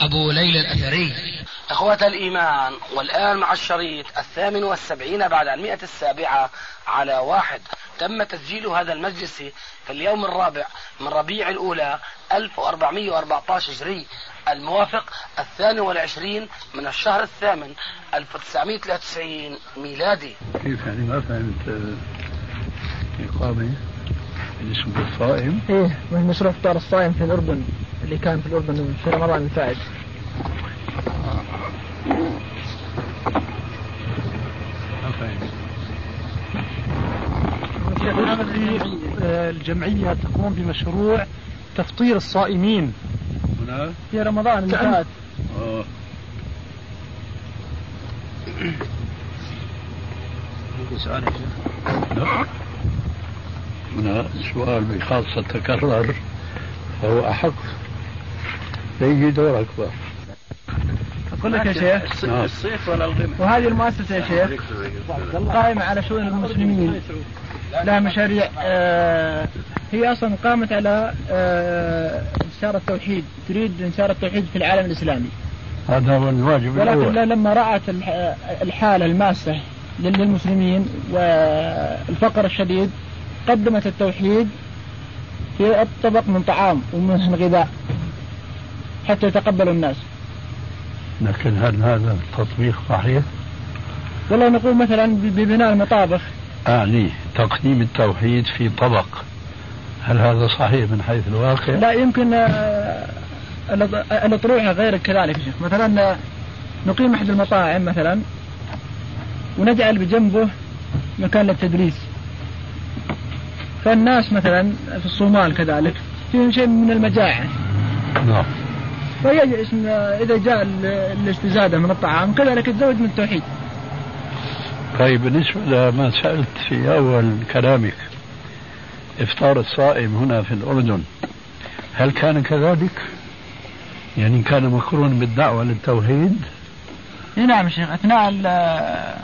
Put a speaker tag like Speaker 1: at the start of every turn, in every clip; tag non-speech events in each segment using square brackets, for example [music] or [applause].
Speaker 1: أبو ليلى الأثري.
Speaker 2: إخوة الإيمان والآن مع الشريط الثامن والسبعين بعد المئة السابعة على واحد. تم تسجيل هذا المجلس في اليوم الرابع من ربيع الأولى 1414 هجري. الموافق الثاني والعشرين من الشهر الثامن 1993 ميلادي.
Speaker 3: كيف يعني ما فهمت؟ إقامة؟ بالنسبة للصائم؟
Speaker 4: إيه مشروع فطار الصائم في الأردن اللي كان في الأردن في رمضان الفائت
Speaker 5: هذه الجمعية تقوم بمشروع تفطير الصائمين.
Speaker 3: هنا
Speaker 4: في رمضان اللي فات.
Speaker 3: آه.
Speaker 6: سؤال يا شيخ
Speaker 3: لا. هنا سؤال بخاصة تكرر فهو أحق. يجي دورك بقى
Speaker 4: أقول لك يا شيخ.
Speaker 3: نعم.
Speaker 6: الصيف ولا الغنى
Speaker 4: وهذه المؤسسة يا شيخ قائمة على شؤون المسلمين. لها مشاريع آه، هي أصلا قامت على آه، انتشار التوحيد. تريد انتشار التوحيد في العالم الإسلامي.
Speaker 3: هذا هو الواجب
Speaker 4: ولكن
Speaker 3: الأول.
Speaker 4: لما رأت الح- الحالة الماسة لل- للمسلمين والفقر الشديد قدمت التوحيد في الطبق من طعام ومن غذاء حتى يتقبل الناس.
Speaker 3: لكن هل هذا التطبيق صحيح؟
Speaker 4: والله نقول مثلا ببناء المطابخ.
Speaker 3: أعني تقديم التوحيد في طبق. هل هذا صحيح من حيث الواقع؟
Speaker 4: لا يمكن آه، الأط- الأطروحة غير كذلك يا شيخ. مثلا آه، نقيم أحد المطاعم مثلا ونجعل بجنبه مكان للتدريس. فالناس مثلا في الصومال كذلك فيهم شيء من المجاعة
Speaker 3: نعم
Speaker 4: فيجلس إذا جاء ال- الاستزادة من الطعام كذلك يتزوج من التوحيد
Speaker 3: طيب بالنسبة لما سألت في أول كلامك إفطار الصائم هنا في الأردن هل كان كذلك؟ يعني كان مقرون بالدعوة للتوحيد؟
Speaker 4: اي نعم شيخ أثناء ال-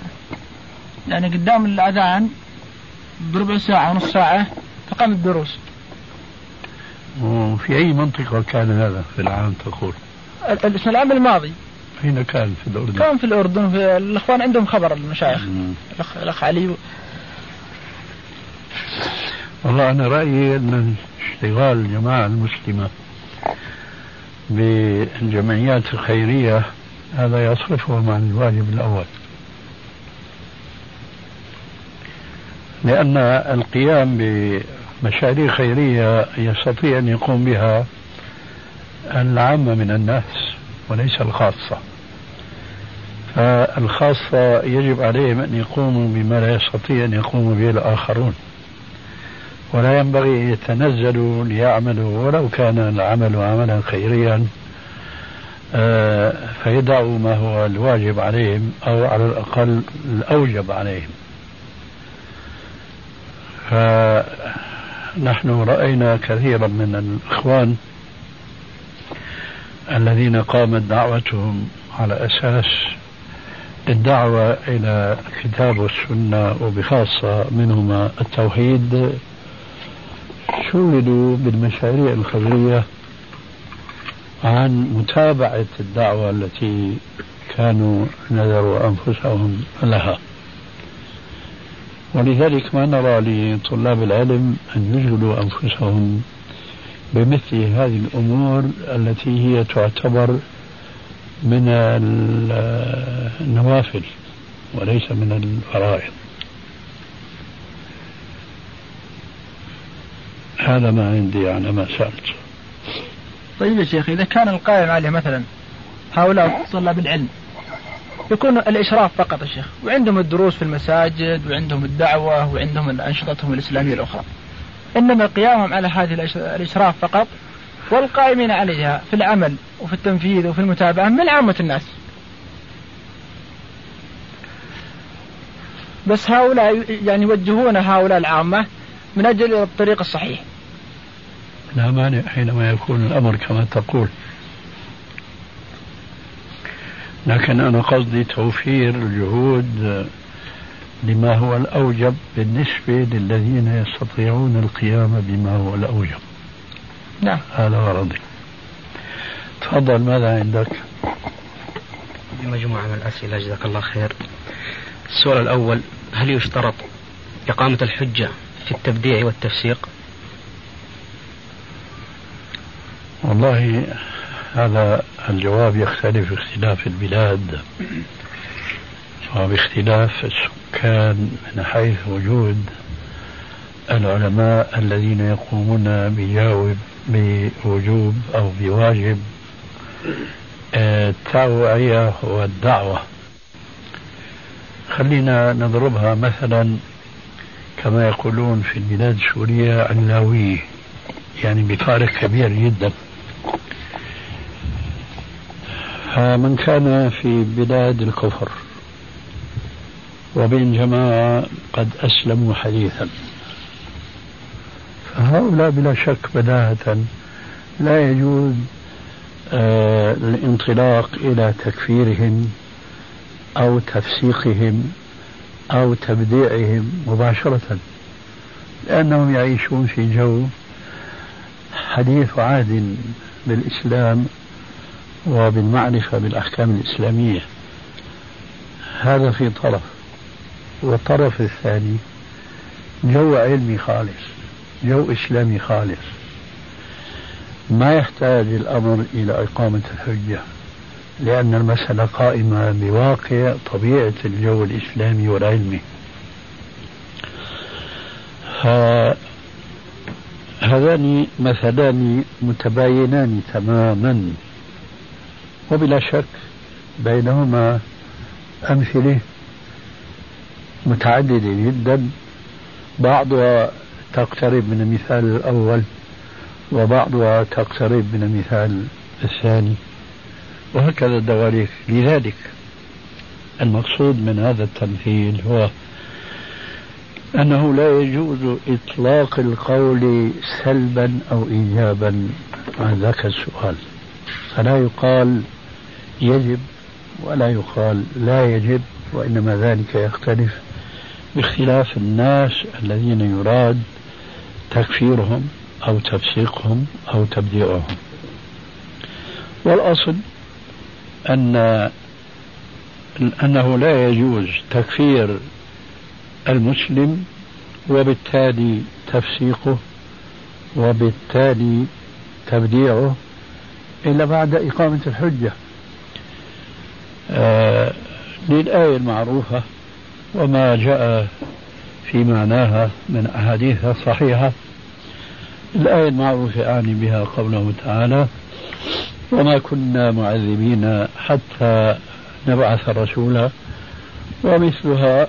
Speaker 4: يعني قدام الأذان بربع ساعة ونص ساعة تقام الدروس
Speaker 3: وفي أي منطقة كان هذا في العام تقول؟
Speaker 4: ال- ال- العام الماضي
Speaker 3: أين كان في الأردن؟
Speaker 4: كان في الأردن في الأخوان عندهم خبر المشايخ
Speaker 3: مم.
Speaker 4: الاخ الأخ علي
Speaker 3: والله أنا رأيي أن اشتغال الجماعة المسلمة بالجمعيات الخيرية هذا يصرفهم عن الواجب الأول لأن القيام بمشاريع خيرية يستطيع أن يقوم بها العامة من الناس وليس الخاصة. فالخاصة يجب عليهم أن يقوموا بما لا يستطيع أن يقوم به الآخرون. ولا ينبغي أن يتنزلوا ليعملوا ولو كان العمل عملا خيريا آه، فيدعوا ما هو الواجب عليهم أو على الأقل الأوجب عليهم. فنحن رأينا كثيرا من الإخوان الذين قامت دعوتهم على أساس الدعوة إلى الكتاب والسنة وبخاصة منهما التوحيد شغلوا بالمشاريع الخيرية عن متابعة الدعوة التي كانوا نذروا أنفسهم لها. ولذلك ما نرى لطلاب العلم أن يشغلوا أنفسهم بمثل هذه الأمور التي هي تعتبر من ال- النوافل وليس من الفرائض. هذا ما عندي على ما سألت.
Speaker 4: طيب يا شيخ إذا كان القائم عليه مثلا هؤلاء طلاب العلم يكون الإشراف فقط يا شيخ. وعندهم الدروس في المساجد وعندهم الدعوة وعندهم انشطتهم الإسلامية الأخرى. إنما قيامهم على هذه الإش- الإشراف فقط والقائمين عليها في العمل وفي التنفيذ وفي المتابعة من عامة الناس. بس هؤلاء يعني يوجهون هؤلاء العامة من أجل الطريق الصحيح.
Speaker 3: لا مانع حينما يكون الأمر كما تقول. لكن أنا قصدي توفير الجهود لما هو الأوجب بالنسبة للذين يستطيعون القيام بما هو الأوجب.
Speaker 4: نعم.
Speaker 3: هذا غرضي تفضل ماذا عندك؟
Speaker 6: مجموعة من الأسئلة جزاك الله خير. السؤال الأول هل يشترط إقامة الحجة في التبديع والتفسيق؟
Speaker 3: والله هذا الجواب يختلف اختلاف البلاد. وباختلاف السكان من حيث وجود العلماء الذين يقومون بجاوب بوجوب أو بواجب التوعية والدعوة. خلينا نضربها مثلا كما يقولون في البلاد السورية علاوية يعني بفارق كبير جدا. فمن كان في بلاد الكفر. وبين جماعة قد أسلموا حديثا. فهؤلاء بلا شك بداهة. لا يجوز آه الانطلاق إلى تكفيرهم أو تفسيقهم أو تبديعهم مباشرة. لأنهم يعيشون في جو حديث عهد بالإسلام وبالمعرفة بالأحكام الإسلامية. هذا في طرف. والطرف الثاني جو علمي خالص جو إسلامي خالص. ما يحتاج الأمر إلى إقامة الحجة لأن المسألة قائمة بواقع طبيعة الجو الإسلامي والعلمي. هذان مثلان متباينان تماما. وبلا شك بينهما أمثلة متعددة جدا. بعضها تقترب من المثال الأول وبعضها تقترب من المثال الثاني وهكذا الدواليك لذلك المقصود من هذا التمثيل هو أنه لا يجوز إطلاق القول سلبا أو إيجابا عن ذاك السؤال. فلا يقال يجب ولا يقال لا يجب وإنما ذلك يختلف باختلاف الناس الذين يراد تكفيرهم أو تفسيقهم أو تبديعهم. والأصل أن أنه لا يجوز تكفير المسلم وبالتالي تفسيقه وبالتالي تبديعه إلا بعد إقامة الحجة. للآية المعروفة وما جاء في معناها من أحاديث صحيحة. الآية المعروفة أعني بها قوله تعالى وما كنا معذبين حتى نبعث رسولا ومثلها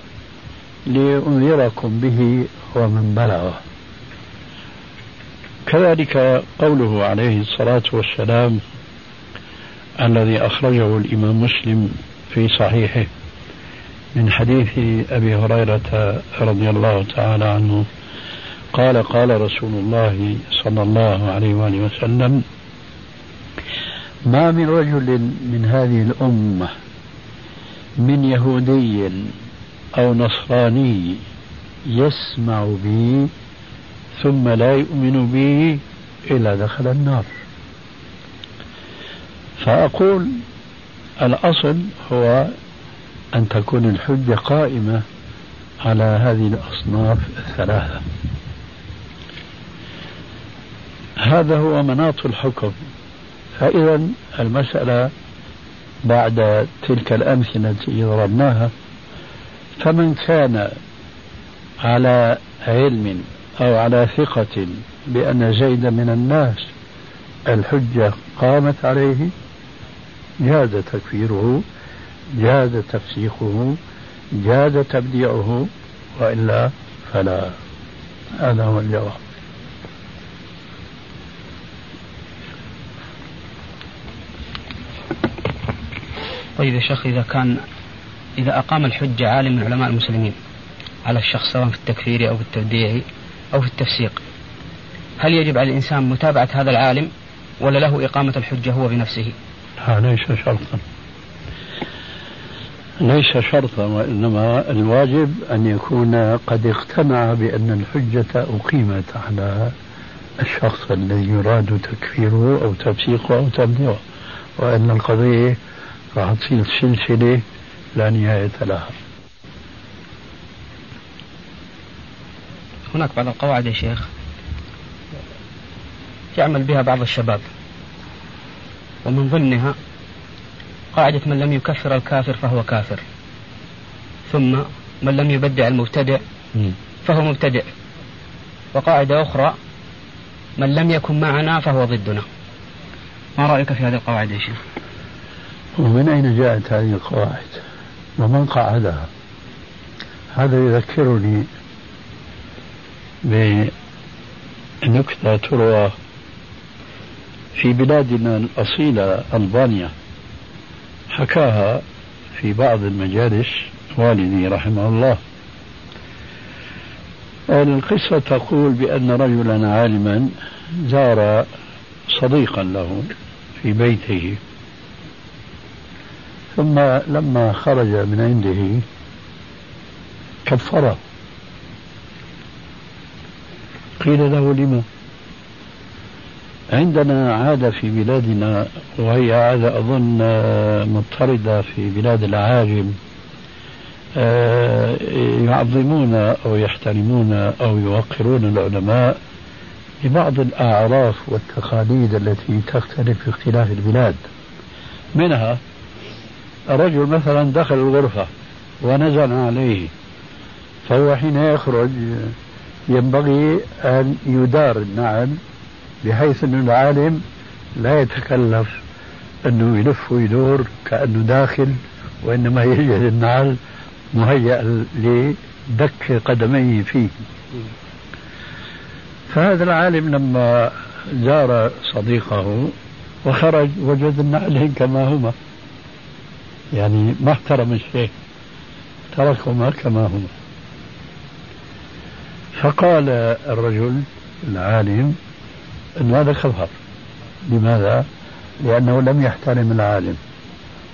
Speaker 3: لأنذركم به ومن بلغ. كذلك قوله عليه الصلاة والسلام الذي أخرجه الإمام مسلم في صحيحه من حديث أبي هريرة رضي الله تعالى عنه. قال قال رسول الله صلى الله عليه وآله وسلم ما من رجل من هذه الأمة من يهودي أو نصراني يسمع بي ثم لا يؤمن بي إلا دخل النار. فأقول الأصل هو أن تكون الحجة قائمة على هذه الأصناف الثلاثة. هذا هو مناط الحكم. فإذا المسألة بعد تلك الأمثلة التي ضربناها فمن كان على علم أو على ثقة بأن زيد من الناس الحجة قامت عليه جاز تكفيره جاز تفسيخه جاز تبديعه وإلا فلا هذا هو الجواب
Speaker 6: طيب يا شيخ إذا كان إذا أقام الحجة عالم من علماء المسلمين على الشخص سواء في التكفير أو في التبديع أو في التفسيق هل يجب على الإنسان متابعة هذا العالم ولا له إقامة الحجة هو بنفسه؟
Speaker 3: لا ليس شرطا. ليس شرطا وإنما الواجب أن يكون قد اقتنع بأن الحجة أقيمت على الشخص الذي يراد تكفيره أو تفسيقه أو تبديعه وأن القضية راح تصير سلسلة لا نهاية لها.
Speaker 6: هناك بعض القواعد يا شيخ يعمل بها بعض الشباب. ومن ضمنها قاعدة من لم يكفر الكافر فهو كافر. ثم من لم يبدع المبتدع فهو مبتدع. وقاعدة أخرى من لم يكن معنا فهو ضدنا. ما رأيك في هذه القواعد يا شيخ؟
Speaker 3: ومن أين جاءت هذه القواعد؟ ومن قعدها هذا يذكرني بنكتة تروى في بلادنا الأصيلة ألبانيا. حكاها في بعض المجالس والدي رحمه الله. القصة تقول بأن رجلا عالما زار صديقا له في بيته. ثم لما خرج من عنده كفره. قيل له لما عندنا عادة في بلادنا وهي عادة أظن مضطردة في بلاد العاجم آه، يعظمون أو يحترمون أو يوقرون العلماء ببعض الأعراف والتقاليد التي تختلف في اختلاف البلاد. منها الرجل مثلا دخل الغرفة ونزل عليه فهو حين يخرج ينبغي أن يدار النعل بحيث أن العالم لا يتكلف أنه يلف ويدور كأنه داخل وإنما يجد النعل مهيأ لدك قدميه فيه. فهذا العالم لما زار صديقه وخرج وجد النعلين كما هما. يعني ما احترم الشيء تركهما كما هما. فقال الرجل العالم أن هذا خطر لماذا؟ لأنه لم يحترم العالم.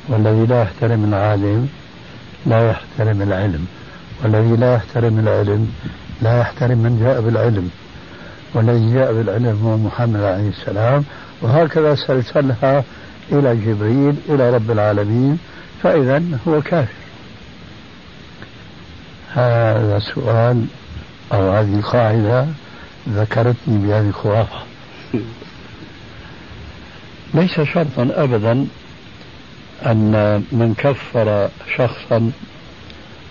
Speaker 3: والذي لا يحترم العالم لا يحترم العلم. والذي لا يحترم العلم لا يحترم من جاء بالعلم. والذي جاء بالعلم هو محمد عليه السلام. وهكذا سلسلها إلى جبريل إلى رب العالمين. فإذا هو كافر. هذا سؤال أو هذه قاعدة ذكرتني بهذه الخرافة [laughs] ليس شرطا أبدا أن من كفر شخصا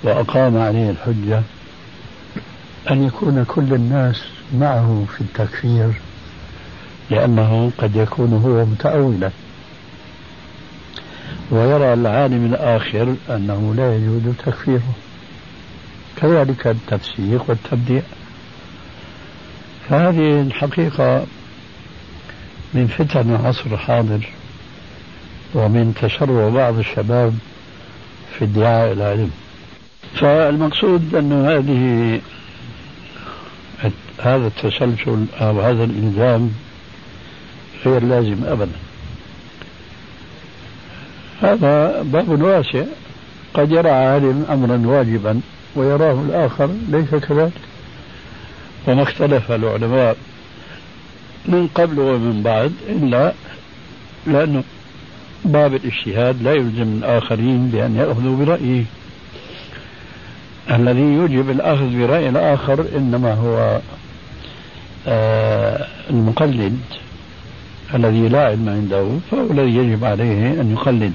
Speaker 3: وأقام عليه الحجة أن يكون كل الناس معه في التكفير لأنه قد يكون هو متأولا. ويرى العالم الآخر أنه لا يجوز تكفيره. كذلك التفسيق والتبديع. فهذه الحقيقة من فتن العصر الحاضر ومن تشرع بعض الشباب في ادعاء العلم فالمقصود أن هذه هذا التسلسل أو هذا الإلزام غير لازم أبدا. هذا باب واسع قد يرى عالم أمرا واجبا ويراه الآخر ليس كذلك. وما اختلف العلماء من قبل ومن بعد إلا لأنه باب الاجتهاد لا يلزم الآخرين بأن يأخذوا برأيه. الذي يوجب الأخذ برأي الآخر إنما هو آه المقلد. الذي لا علم عنده فهو الذي يجب عليه أن يقلد.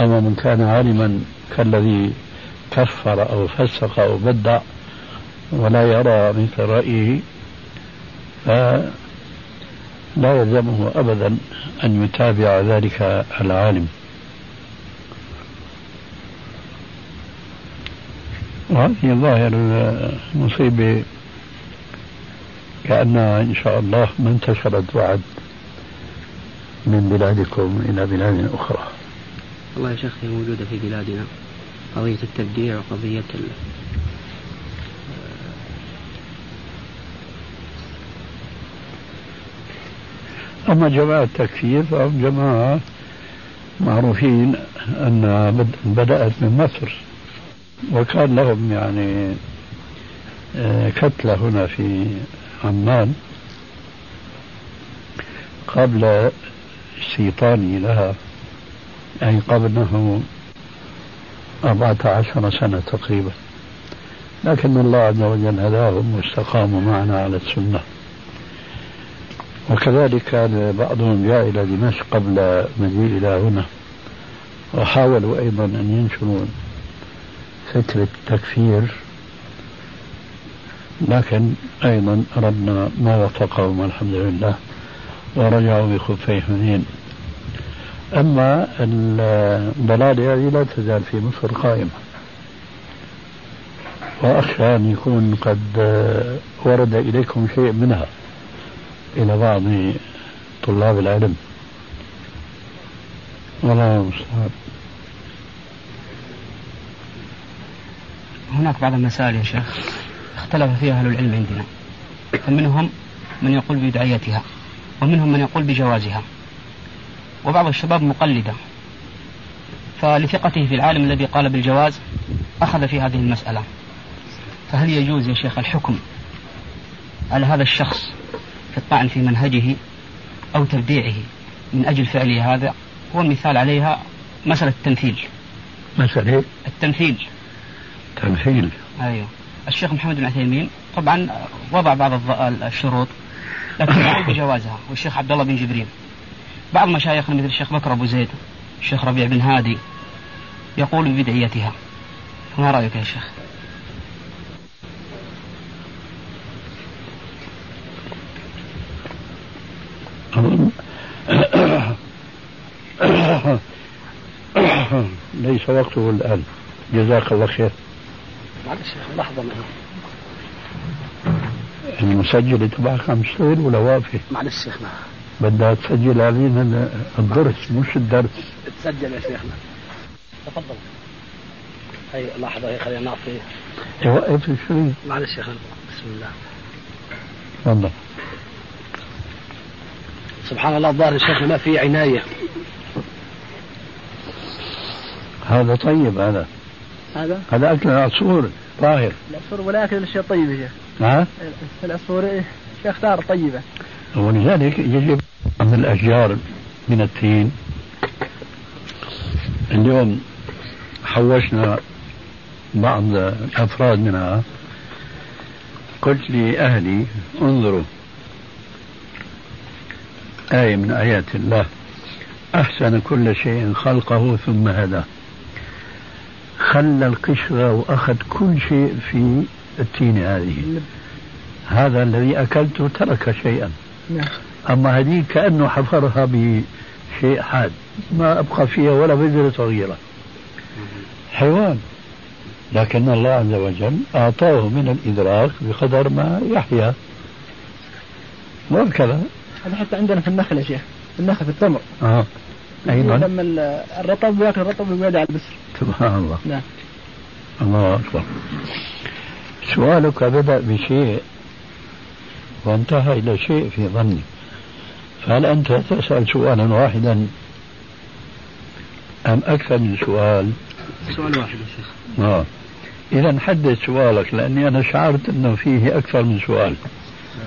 Speaker 3: أما من كان عالما كالذي كفر أو فسق أو بدع ولا يرى مثل رأيه فلا يلزمه أبدا أن يتابع ذلك العالم. وهذه ظاهر المصيبة كأنها إن شاء الله ما انتشرت بعد من بلادكم إلى بلاد أخرى.
Speaker 6: والله يا شيخ هي موجودة في بلادنا. قضية التبديع وقضية
Speaker 3: أما جماعة التكفير فهم جماعة معروفين أن بدأت من مصر. وكان لهم يعني آه، كتلة هنا في عمان قبل استيطاني لها أي قبل أنه أربعة عشر سنة تقريبا. لكن الله عز وجل هداهم واستقاموا معنا على السنة. وكذلك كان بعضهم جاء إلى دمشق قبل مجيء إلى هنا وحاولوا أيضا أن ينشروا فكرة التكفير لكن أيضا ربنا ما وفقهم الحمد لله ورجعوا بخفي حنين. أما الضلالة هذه لا تزال في مصر قائمة. وأخشى أن يكون قد ورد إليكم شيء منها. إلى بعض طلاب العلم. والله المستعان
Speaker 6: هناك بعض المسائل يا شيخ. اختلف فيها أهل العلم عندنا. فمنهم من يقول بدعيتها ومنهم من يقول بجوازها. وبعض الشباب مقلدة. فلثقته في العالم الذي قال بالجواز أخذ في هذه المسألة. فهل يجوز يا شيخ الحكم على هذا الشخص في الطعن في منهجه أو تبديعه. من أجل فعله هذا هو مثال عليها مسألة التمثيل.
Speaker 3: مسألة
Speaker 6: التمثيل.
Speaker 3: تمثيل.
Speaker 6: أيوه. الشيخ محمد بن عثيمين طبعا وضع بعض الشروط لكن يقول بجوازها والشيخ عبد الله بن جبريل. بعض مشايخنا مثل الشيخ بكر أبو زيد الشيخ ربيع بن هادي يقول ببدعيتها. ما رأيك يا شيخ؟
Speaker 3: ليس وقته الآن. جزاك الله خير.
Speaker 2: معلش لحظة معي
Speaker 3: المسجل تبعك عم يشتغل ولا واقفة؟
Speaker 2: معلش شيخنا
Speaker 3: بدها تسجل علينا الدرس مش الدرس.
Speaker 2: تسجل يا شيخنا. تفضل. هي لحظة هي خلينا نعطي
Speaker 3: يوقف الشريط
Speaker 2: معلش شيخنا بسم الله.
Speaker 3: تفضل.
Speaker 2: سبحان الله الظاهر شيخنا ما في عناية.
Speaker 3: هذا طيب هذا.
Speaker 4: هذا؟
Speaker 3: هذا أكل العصفور طاهر.
Speaker 4: العصفور ولا يأكل الاشياء طيبه يا شيخ.
Speaker 3: ها؟
Speaker 4: العصفور إيه؟ يختار طيبة.
Speaker 3: ولذلك يجب من الأشجار من التين. اليوم حوشنا بعض الأفراد منها. قلت لأهلي انظروا. آية من آيات الله. أحسن كل شيء خلقه ثم هدى خلى القشرة وأخذ كل شيء في التين هذه. هذا الذي أكلته ترك شيئا.
Speaker 4: نعم.
Speaker 3: أما هذه كأنه حفرها بشيء حاد. ما أبقى فيها ولا بذرة صغيرة. حيوان. لكن الله عز وجل أعطاه من الإدراك بقدر ما يحيا. وهكذا.
Speaker 4: هذا حتى عندنا في النخل يا شيخ. النخل في التمر.
Speaker 3: آه. أيضا
Speaker 4: لما ال- الرطب ياكل الرطب ويقعد على البسر
Speaker 3: سبحان الله.
Speaker 4: نعم.
Speaker 3: الله أكبر. سؤالك بدأ بشيء وانتهى إلى شيء في ظني. فهل أنت تسأل سؤالا واحدا؟ أم أكثر من سؤال؟
Speaker 6: سؤال واحد يا شيخ.
Speaker 3: آه. إذا حدد سؤالك لأني أنا شعرت أنه فيه أكثر من سؤال.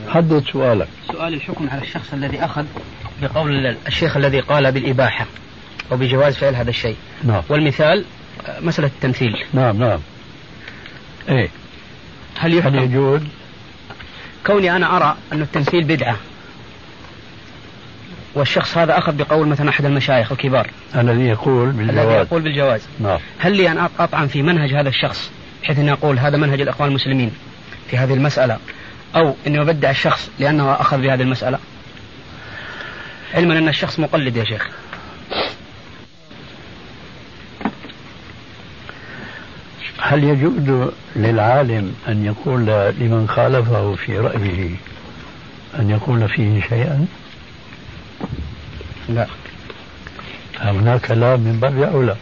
Speaker 3: حدد سؤالك.
Speaker 6: سؤال الحكم على الشخص الذي أخذ بقول الشيخ الذي قال بالإباحة أو بجواز فعل هذا الشيء.
Speaker 3: نعم.
Speaker 6: والمثال مسألة التمثيل.
Speaker 3: نعم نعم. إيه.
Speaker 6: هل
Speaker 3: هل
Speaker 6: يحكم
Speaker 3: يجوز؟
Speaker 6: كوني أنا أرى أن التمثيل بدعة والشخص هذا أخذ بقول مثلا أحد المشايخ الكبار.
Speaker 3: الذي يقول
Speaker 6: الذي
Speaker 3: بالجواز
Speaker 6: يقول بالجواز.
Speaker 3: نعم.
Speaker 6: هل لي أن أط- أطعن في منهج هذا الشخص بحيث أن أقول هذا منهج الإخوان المسلمين في هذه المسألة؟ أو أني أبدع الشخص لأنه أخذ بهذه المسألة. علما أن الشخص مقلد يا شيخ.
Speaker 3: هل يجوز للعالم أن يقول لمن خالفه في رأيه أن يقول فيه شيئا؟
Speaker 6: لا.
Speaker 3: هناك لا من باب أولى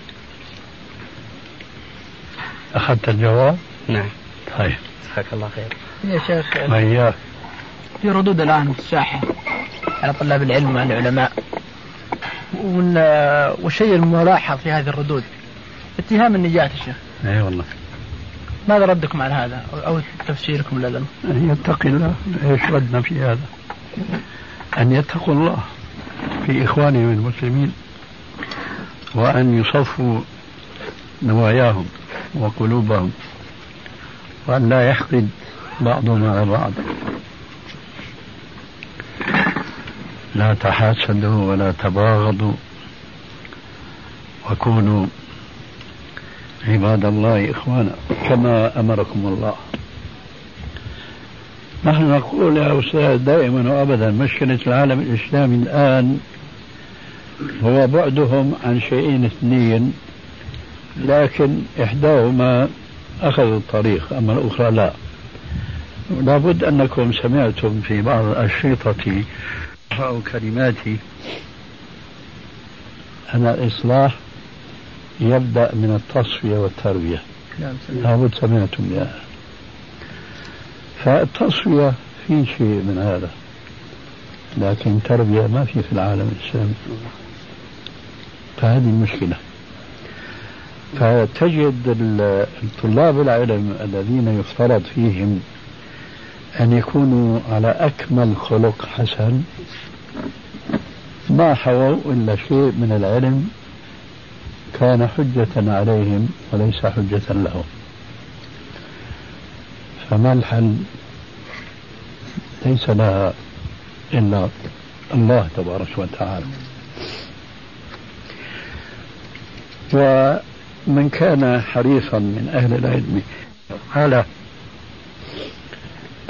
Speaker 3: أخذت الجواب؟
Speaker 6: نعم.
Speaker 3: طيب.
Speaker 6: جزاك الله خير.
Speaker 4: يا شيخ.
Speaker 3: وإياك
Speaker 4: في ردود الآن الساحة على طلاب العلم وعلى العلماء والشيء الملاحظ في هذه الردود اتهام النجاة يا شيخ.
Speaker 3: اي والله.
Speaker 4: ماذا ردكم على هذا؟ أو تفسيركم لذا؟
Speaker 3: أن يتقي الله. إيش ردنا في هذا؟ أن يتقوا الله في إخوانهم المسلمين وأن يصفوا نواياهم وقلوبهم وأن لا يحقد بعضهم على بعض. لا تحاسدوا ولا تباغضوا. وكونوا عباد الله إخوانا كما أمركم الله. نحن نقول يا أستاذ دائما وأبدا مشكلة العالم الإسلامي الآن هو بعدهم عن شيئين اثنين لكن إحداهما أخذوا الطريق أما الأخرى لا. لابد أنكم سمعتم في بعض الأشرطة أو كلماتي أن الإصلاح يبدأ من التصفية والتربية. نعم لابد سمعتم بها فالتصفية في شيء من هذا لكن تربية ما في في العالم الإسلامي. فهذه المشكلة فتجد طلاب العلم الذين يفترض فيهم أن يكونوا على أكمل خلق حسن ما حووا إلا شيء من العلم كان حجة عليهم وليس حجة لهم. فما الحل؟ ليس لها إلا الله تبارك وتعالى. ومن كان حريصا من أهل العلم على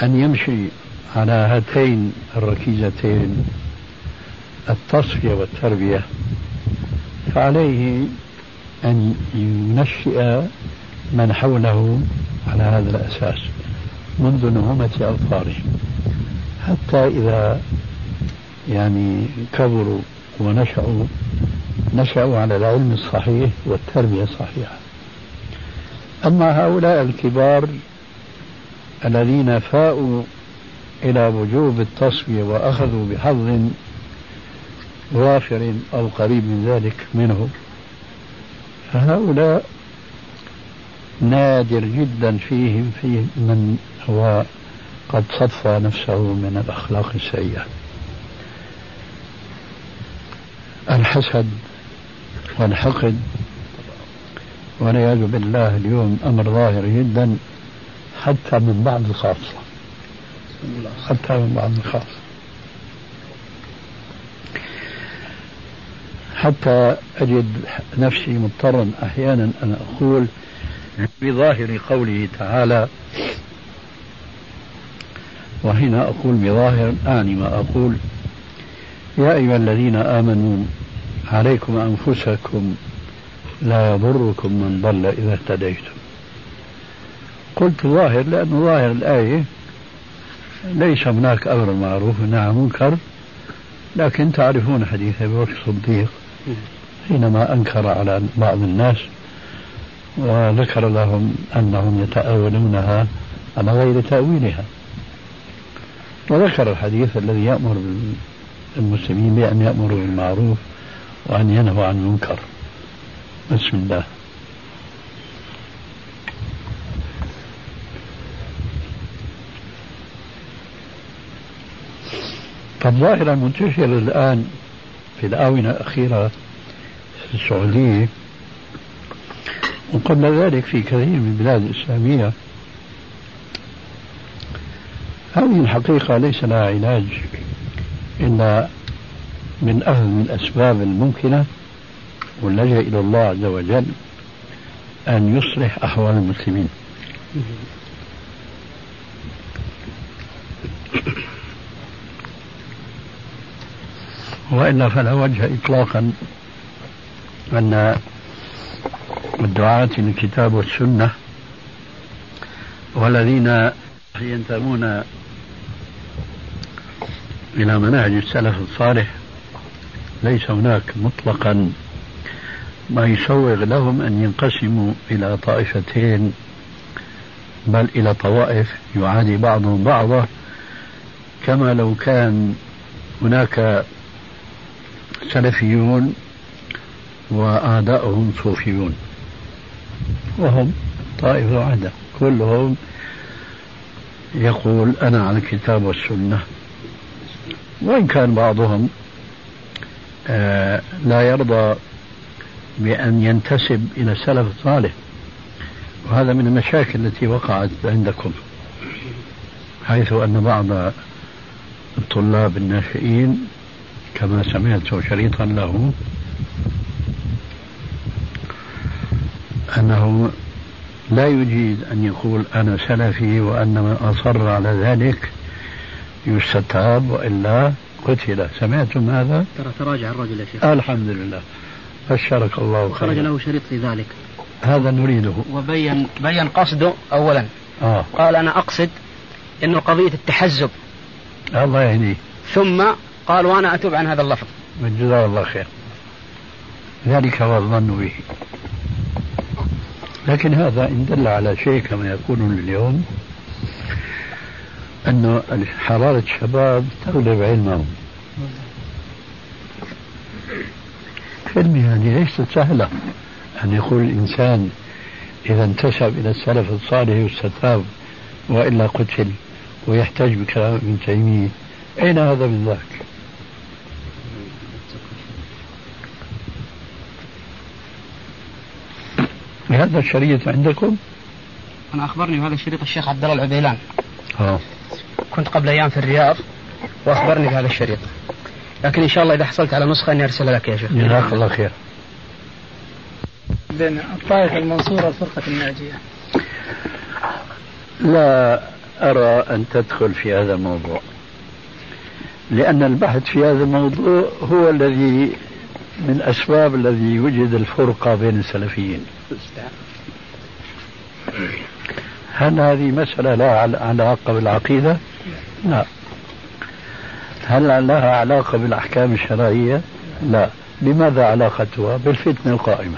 Speaker 3: أن يمشي على هاتين الركيزتين التصفية والتربية. فعليه أن ينشئ من حوله على هذا الأساس منذ نعومة أظفارهم حتى إذا يعني كبروا ونشأوا نشأوا على العلم الصحيح والتربية الصحيحة. أما هؤلاء الكبار الذين فاءوا إلى وجوب التصفية وأخذوا بحظ وافر أو قريب من ذلك منه فهؤلاء نادر جدا فيهم في من هو قد صفى نفسه من الأخلاق السيئة. الحسد والحقد والعياذ بالله اليوم أمر ظاهر جدا. حتى من بعض الخاصة حتى من بعض الخاصة حتى أجد نفسي مضطرا أحيانا أن أقول بظاهر قوله تعالى وهنا أقول بظاهر أعني ما أقول. يا أيها الذين آمنوا عليكم أنفسكم لا يضركم من ضل إذا اهتديتم. قلت ظاهر لأن ظاهر الآية ليس هناك أمر معروف ونهى منكر لكن تعرفون حديث أبي بكر الصديق حينما أنكر على بعض الناس وذكر لهم أنهم يتأولونها على غير تأويلها. وذكر الحديث الذي يأمر المسلمين بأن يأمروا بالمعروف وأن ينهوا عن المنكر. بسم الله. فالظاهرة المنتشرة الآن في الآونة الأخيرة في السعودية؟ وقبل ذلك في كثير من البلاد الإسلامية. هذه الحقيقة ليس لها علاج إلا من أهم الأسباب الممكنة واللجأ إلى الله عز وجل أن يصلح أحوال المسلمين. وإلا فلا وجه إطلاقا أن الدعاة للكتاب والسنة والذين ينتمون إلى منهج السلف الصالح ليس هناك مطلقا ما يسوغ لهم أن ينقسموا إلى طائفتين بل إلى طوائف يعادي بعضهم بعضا كما لو كان هناك سلفيون وأعداؤهم صوفيون. وهم طائفة واحدة كلهم يقول أنا على الكتاب والسنة. وإن كان بعضهم آه، لا يرضى بأن ينتسب إلى السلف الصالح. وهذا من المشاكل التي وقعت عندكم حيث أن بعض الطلاب الناشئين كما سمعت شريطا له أنه لا يجيد أن يقول أنا سلفي وأن من أصر على ذلك يستتاب وإلا قتل. سمعتم هذا؟
Speaker 6: ترى تراجع الرجل يا شيخ.
Speaker 3: الحمد لله بشرك الله
Speaker 6: خرج
Speaker 3: خيرا.
Speaker 6: له شريط في ذلك.
Speaker 3: هذا نريده.
Speaker 6: وبين بين قصده أولا.
Speaker 3: آه.
Speaker 6: قال أنا أقصد أنه قضية التحزب.
Speaker 3: الله يهديه.
Speaker 6: ثم قال وأنا أتوب عن هذا اللفظ.
Speaker 3: جزاه الله خير. ذلك هو الظن به. لكن هذا إن دل على شيء كما يقولون اليوم أنه حرارة الشباب تغلب علمهم. كلمة هذه ليست سهلة أن يقول الإنسان إذا انتسب إلى السلف الصالح يستتاب وإلا قتل ويحتاج بكلام ابن تيمية. أين هذا من ذاك؟ هذا الشريط عندكم؟
Speaker 6: أنا أخبرني بهذا الشريط الشيخ عبد الله العبيلان.
Speaker 3: آه.
Speaker 6: كنت قبل أيام في الرياض وأخبرني بهذا الشريط. لكن إن شاء الله إذا حصلت على نسخة إني أرسلها لك يا شيخ.
Speaker 3: جزاك الله خير.
Speaker 4: بين الطائفة المنصورة والفرقة الناجية.
Speaker 3: لا أرى أن تدخل في هذا الموضوع. لأن البحث في هذا الموضوع هو الذي من أسباب الذي يوجد الفرقة بين السلفيين. هل هذه مسألة لها عل- علاقة بالعقيدة؟ لا. هل لها علاقة بالأحكام الشرعية؟ لا. بماذا علاقتها؟ بالفتنة القائمة.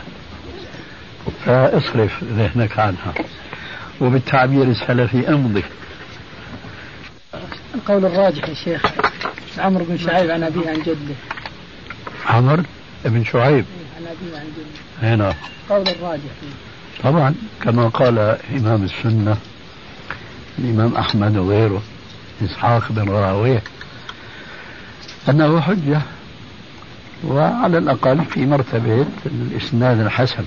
Speaker 3: فاصرف ذهنك عنها. وبالتعبير السلفي امضي.
Speaker 4: القول الراجح يا شيخ. عمرو بن شعيب عن أبيه عن جده.
Speaker 3: عمر بن شعيب.
Speaker 4: عن أبيه عن جده
Speaker 3: هنا
Speaker 4: قول الراجح. فيه.
Speaker 3: طبعا كما قال إمام السنة الإمام أحمد وغيره إسحاق بن راهويه أنه حجة وعلى الأقل في مرتبة الإسناد الحسن.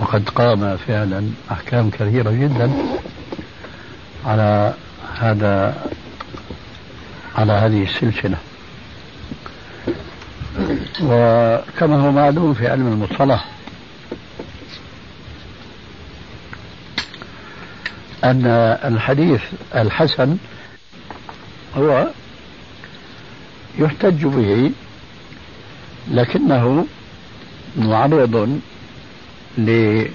Speaker 3: وقد قام فعلا أحكام كثيرة جدا على هذا على هذه السلسلة. وكما هو معلوم في علم المصطلح أن الحديث الحسن هو يحتج به لكنه معرض لرده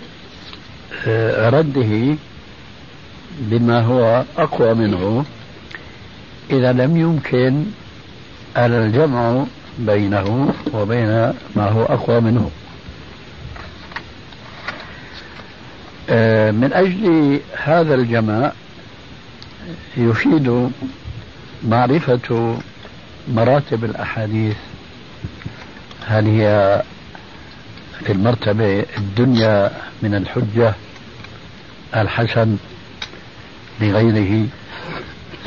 Speaker 3: بما هو أقوى منه. إذا لم يمكن الجمع بينه وبين ما هو أقوى منه. من أجل هذا الجمع يفيد معرفة مراتب الأحاديث. هل هي في المرتبة الدنيا من الحجة الحسن لغيره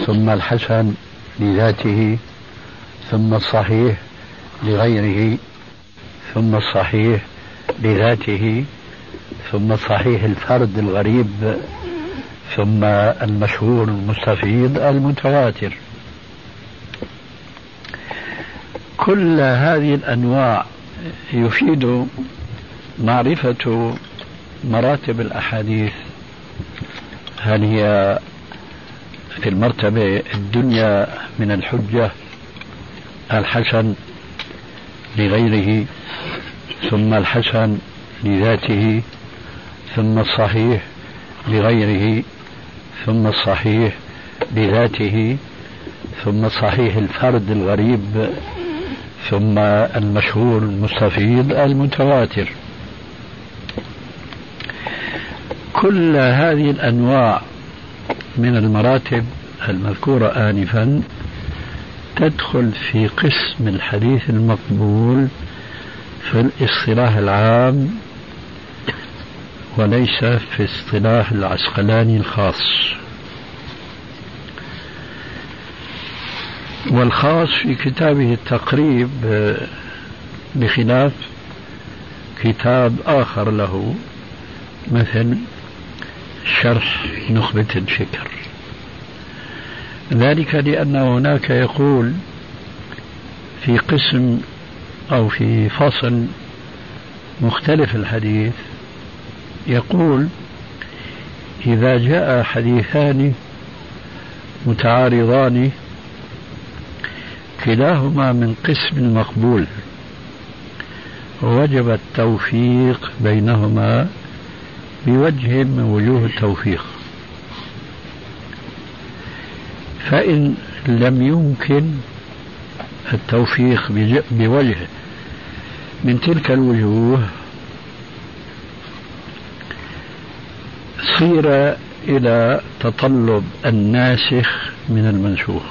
Speaker 3: ثم الحسن لذاته ثم الصحيح لغيره ثم الصحيح لذاته ثم صحيح الفرد الغريب ثم المشهور المستفيض المتواتر. كل هذه الأنواع يفيد معرفة مراتب الأحاديث. هل هي في المرتبة الدنيا من الحجة الحسن لغيره ثم الحسن لذاته ثم الصحيح لغيره ثم الصحيح لذاته ثم صحيح الفرد الغريب ثم المشهور المستفيض المتواتر. كل هذه الأنواع من المراتب المذكورة آنفا تدخل في قسم الحديث المقبول في الاصطلاح العام وليس في اصطلاح العسقلاني الخاص. والخاص في كتابه التقريب بخلاف كتاب آخر له مثل شرح نخبة الفكر. ذلك لأن هناك يقول في قسم أو في فصل مختلف الحديث يقول إذا جاء حديثان متعارضان كلاهما من قسم مقبول وجب التوفيق بينهما بوجه من وجوه التوفيق. فإن لم يمكن التوفيق بوجه من تلك الوجوه صير إلى تطلب الناسخ من المنسوخ.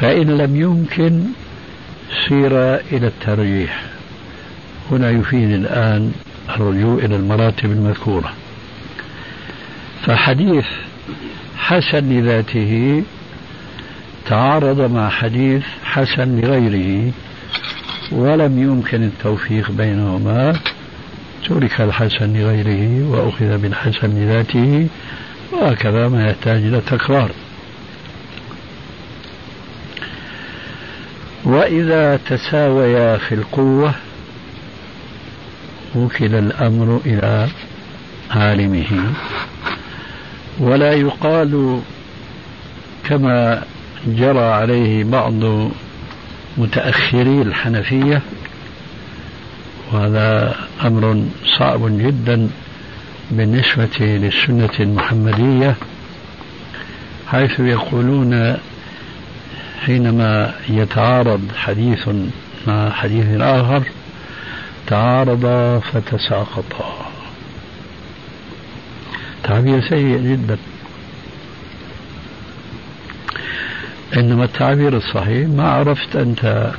Speaker 3: فإن لم يمكن سير إلى الترجيح. هنا يفيد الآن الرجوع إلى المراتب المذكورة. فحديث حسن لذاته تعارض مع حديث حسن لغيره ولم يمكن التوفيق بينهما ترك الحسن لغيره وأخذ بالحسن لذاته وهكذا ما يحتاج إلى تكرار. وإذا تساويا في القوة وكل الأمر إلى عالمه. ولا يقال كما جرى عليه بعض متأخري الحنفية وهذا أمر صعب جدا بالنسبة للسنة المحمدية حيث يقولون حينما يتعارض حديث مع حديث آخر تعارضا فتساقطا. تعبير سيء جدا. إنما التعبير الصحيح ما عرفت أنت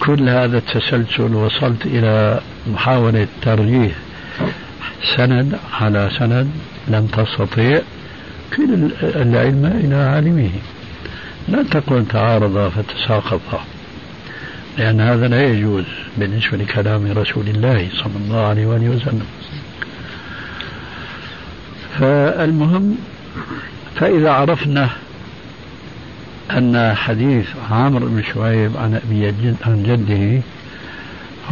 Speaker 3: كل هذا التسلسل وصلت إلى محاولة ترجيح سند على سند لم تستطيع كل العلم إلى عالمه. لا تقل تعارضا فتساقطا لأن هذا لا يجوز بالنسبة لكلام رسول الله صلى الله عليه وآله وسلم. فالمهم فإذا عرفنا أن حديث عامر بن شعيب عن أبي عن جده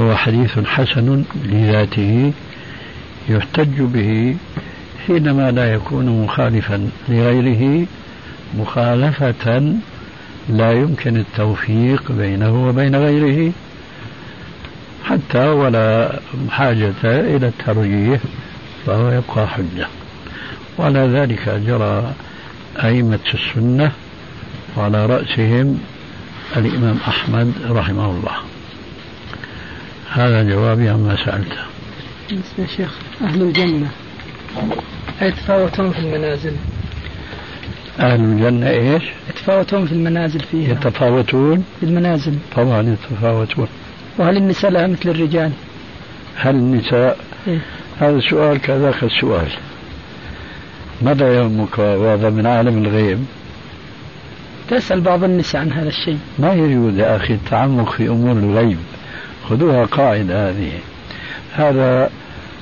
Speaker 3: هو حديث حسن لذاته يحتج به حينما لا يكون مخالفا لغيره مخالفة لا يمكن التوفيق بينه وبين غيره حتى ولا حاجة إلى الترجيح فهو يبقى حجة. وعلى ذلك جرى أئمة السنة وعلى رأسهم الإمام أحمد رحمه الله. هذا جوابي عما سألته
Speaker 7: يا شيخ أهل الجنة. يتفاوتون في المنازل؟
Speaker 3: أهل الجنة إيش؟
Speaker 7: يتفاوتون في المنازل فيها.
Speaker 3: يتفاوتون؟
Speaker 7: في المنازل.
Speaker 3: طبعا يتفاوتون.
Speaker 7: وهل النساء لها مثل الرجال؟
Speaker 3: هل النساء؟
Speaker 7: إيه؟
Speaker 3: هذا سؤال كذاك السؤال ماذا يهمك وهذا من عالم الغيب؟
Speaker 7: تسأل بعض النساء عن هذا الشيء.
Speaker 3: ما يجوز يا أخي التعمق في أمور الغيب. خذوها قاعدة هذه. هذا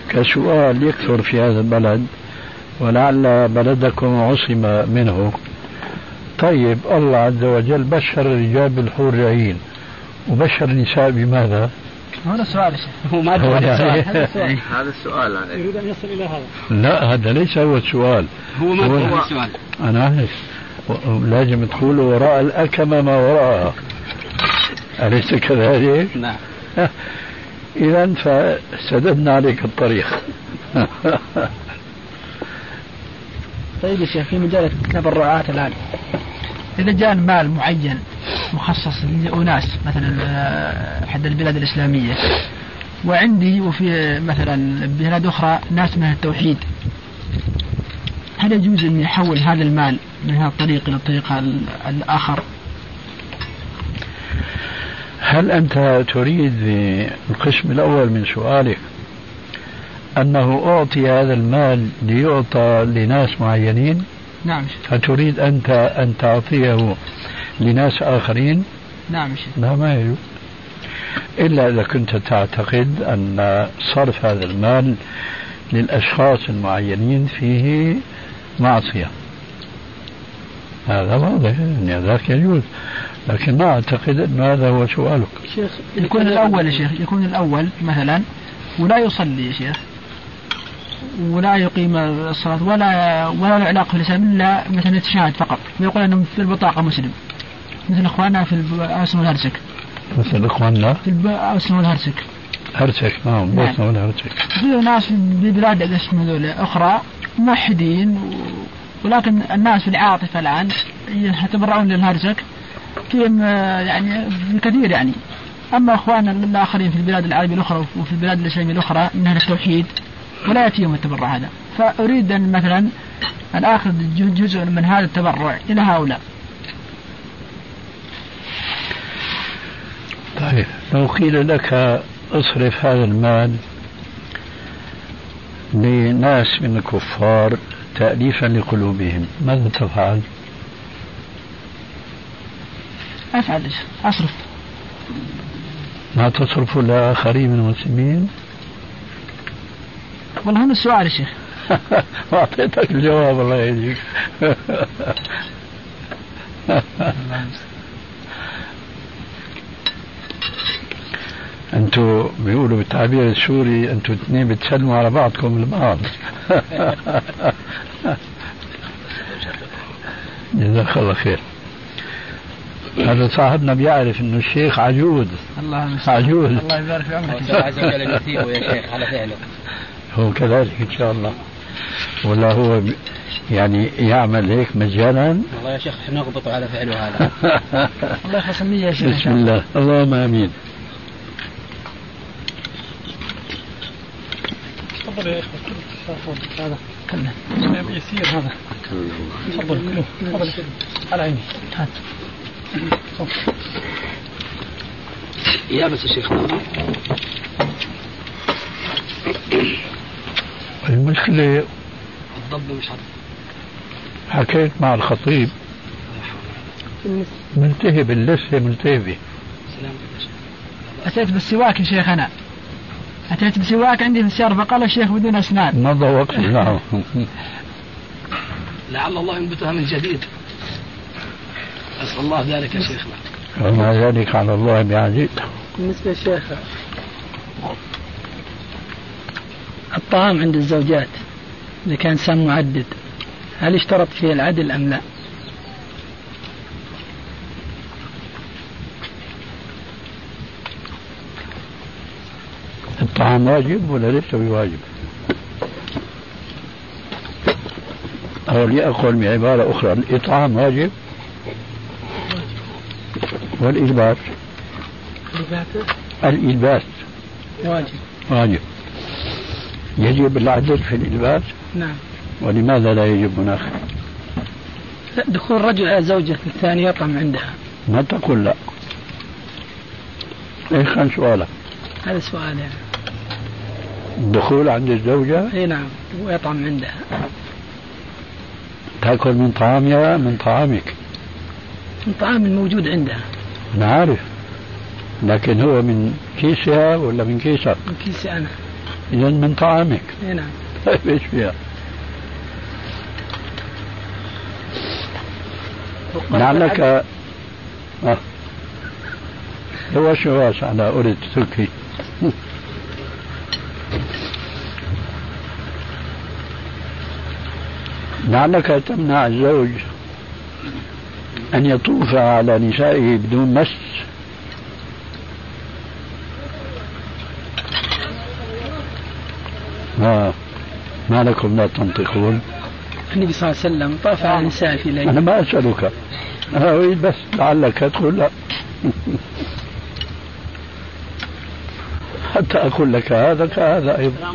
Speaker 3: كسؤال يكثر في هذا البلد ولعل بلدكم عصم منه. طيب الله عز وجل بشر الرجال بالحور العين. وبشر النساء بماذا؟
Speaker 7: هذا سؤال
Speaker 6: هو ما
Speaker 3: هو يعني
Speaker 7: هذا سؤال.
Speaker 6: هذا السؤال
Speaker 7: يريد أن يصل إلى هذا.
Speaker 3: لا هذا ليس هو السؤال
Speaker 6: هو ما
Speaker 3: هو-
Speaker 6: السؤال
Speaker 3: أنا أعرف. و- لازم تقول وراء الأكمة ما وراءها. أليس كذلك؟
Speaker 6: نعم. [laughs]
Speaker 3: إذا فسددنا عليك الطريق. [laughs]
Speaker 7: طيب يا شيخ في مجال التبرعات الآن.
Speaker 4: إذا جاء مال معين مخصص لأناس مثلا آه، حد البلاد الإسلامية. وعندي وفي مثلا بلاد أخرى ناس من التوحيد. هل يجوز أن يحول هذا المال من هذا الطريق إلى الطريق الآخر؟
Speaker 3: هل أنت تريد بالقسم الأول من سؤالك أنه أعطي هذا المال ليعطى لناس معينين؟
Speaker 4: نعم.
Speaker 3: هل تريد أنت أن تعطيه لناس آخرين؟
Speaker 4: نعم. شيخ
Speaker 3: لا ما يجوز إلا إذا كنت تعتقد أن صرف هذا المال للأشخاص المعينين فيه معصية. هذا واضح يعني ذاك يجوز. لكن ما أعتقد أن هذا هو سؤالك.
Speaker 4: شيخ يكون الأول يا شيخ يكون الأول مثلا ولا يصلي يا شيخ؟ ولا يقيم الصلاة ولا ولا له علاقة بالإسلام إلا مثلا يتشاهد فقط. ويقول أنه في البطاقة مسلم. مثل إخواننا في الأسن والهرسك.
Speaker 3: مثل إخواننا؟
Speaker 4: في الأسن والهرسك.
Speaker 3: هرسك نعم بوسنة والهرسك.
Speaker 4: في ناس في بلاد هذول أخرى موحدين ولكن الناس في العاطفة الآن يتبرعون للهرسك. فيهم يعني كثير يعني. أما إخواننا الآخرين في البلاد العربية الأخرى وفي البلاد الإسلامية الأخرى من أهل التوحيد ولا يأتيهم التبرع هذا فأريد أن مثلا أن آخذ جزء من هذا التبرع إلى هؤلاء
Speaker 3: طيب لو قيل لك اصرف هذا المال لناس من الكفار تأليفا لقلوبهم ماذا تفعل؟
Speaker 4: أفعل أصرف
Speaker 3: ما تصرف لآخرين من المسلمين؟
Speaker 4: والله هذا السؤال يا شيخ؟ [laughs]
Speaker 3: أعطيتك الجواب الله يهديك [laughs] أنتوا بيقولوا بالتعبير السوري أنتوا اثنين بتسلموا على بعضكم البعض. [laughs] جزاك الله خير. هذا صاحبنا بيعرف إنه الشيخ عجوز.
Speaker 4: الله
Speaker 3: عجوز.
Speaker 4: الله يبارك في عمرك.
Speaker 6: الله عز وجل يثيبه يا شيخ على فعله
Speaker 3: هو كذلك إن شاء الله. ولا هو يعني يعمل هيك مجانا؟
Speaker 6: والله يا شيخ نغبط على فعله هذا. [laughs]
Speaker 4: الله يخلص يا شيخ.
Speaker 3: بسم الله. اللهم آمين.
Speaker 5: تفضل يا إخوة. هذا كلنا يسير هذا. تفضل. كله تفضل. على عيني. هات.
Speaker 2: يا بس الشيخ
Speaker 3: المشكلة
Speaker 2: الضب مش عارف
Speaker 3: حكيت مع الخطيب. منتهي باللسه منتهي
Speaker 2: سلام.
Speaker 4: أتيت بالسواك يا شيخ أنا. أتيت بسواك عندي في السيارة فقال الشيخ بدون أسنان.
Speaker 3: مضى وقت. [laughs] نعم.
Speaker 2: لعل الله ينبتها من جديد. أسأل الله ذلك يا شيخنا.
Speaker 3: وما ذلك على الله بعزيز.
Speaker 7: بالنسبة للشيخ الطعام عند الزوجات إذا كان إنسان معدد هل اشترط فيه العدل أم لا؟
Speaker 3: الطعام واجب ولا ليس بواجب؟ أو لأقول بعبارة أخرى الإطعام واجب والإلباس؟ الإلباس.
Speaker 7: واجب.
Speaker 3: واجب. يجب العدل في الإلباس؟
Speaker 7: نعم.
Speaker 3: ولماذا لا يجب هناك؟
Speaker 7: لا دخول رجل على زوجة الثانية يطعم عندها.
Speaker 3: ما تقول لا. إيش كان سؤالك؟
Speaker 7: هذا سؤال يعني.
Speaker 3: الدخول عند الزوجة؟
Speaker 7: إي نعم ويطعم عندها.
Speaker 3: تأكل من طعامها من طعامك.
Speaker 7: من طعام الموجود عندها.
Speaker 3: أنا عارف لكن هو من كيسها ولا من كيسك؟
Speaker 7: من كيسي أنا.
Speaker 3: اذا من طعامك.
Speaker 7: نعم.
Speaker 3: طيب إيش فيها؟ لعلك آه. هو شواس على أريد تركي. لعلك تمنع الزوج أن يطوف على نسائه بدون مس. آه. ما لكم لا تنطقون.
Speaker 7: النبي صلى الله عليه وسلم طاف على النساء في ليلة.
Speaker 3: أنا ما أسألك. أريد بس لعلك تقول لا. [laughs] حتى أقول لك هذا كهذا أيضا.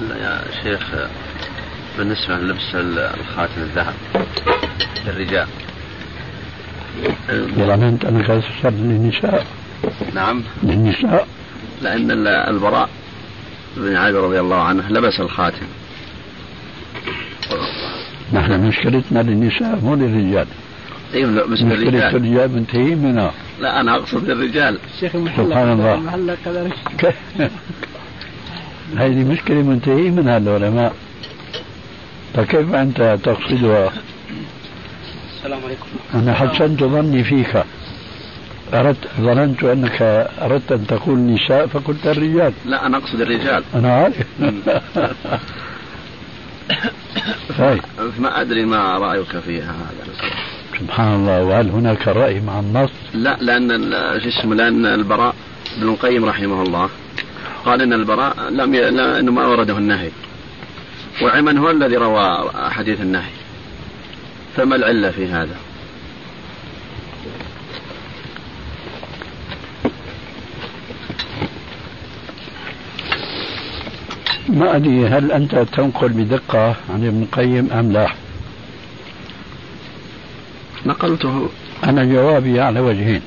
Speaker 8: لا يا شيخ بالنسبة للبس الخاتم الذهب للرجال.
Speaker 3: ظننت أنك تسأل للنساء
Speaker 8: نعم.
Speaker 3: للنساء
Speaker 8: لأن البراء بن عازب رضي الله عنه لبس الخاتم.
Speaker 3: نحن مشكلتنا للنساء مو للرجال.
Speaker 8: أيوه
Speaker 3: مشكلة الرجال منتهين منها
Speaker 8: لا أنا أقصد للرجال.
Speaker 4: الشيخ المحلق
Speaker 3: سبحان الله.
Speaker 4: كذلك [laughs]
Speaker 3: هذه مشكلة منتهي منها العلماء. فكيف أنت تقصدها؟
Speaker 6: السلام عليكم.
Speaker 3: أنا حسنت ظني فيك. أردت ظننت أنك أردت أن تقول نساء فقلت الرجال.
Speaker 8: لا أنا أقصد الرجال.
Speaker 3: أنا عارف. [laughs] طيب. [laughs]
Speaker 8: ما أدري ما رأيك فيها. هذا
Speaker 3: سبحان الله. وهل هناك رأي مع النص؟
Speaker 8: لا شو اسمه لأن البراء بن القيم رحمه الله قال إن البراء لم ي... لا انه ما ورده النهي. وعمن هو الذي روى حديث النهي. فما العلة في هذا؟
Speaker 3: ما أدري هل أنت تنقل بدقة عن ابن القيم أم لا.
Speaker 8: نقلته.
Speaker 3: أنا جوابي على وجهين.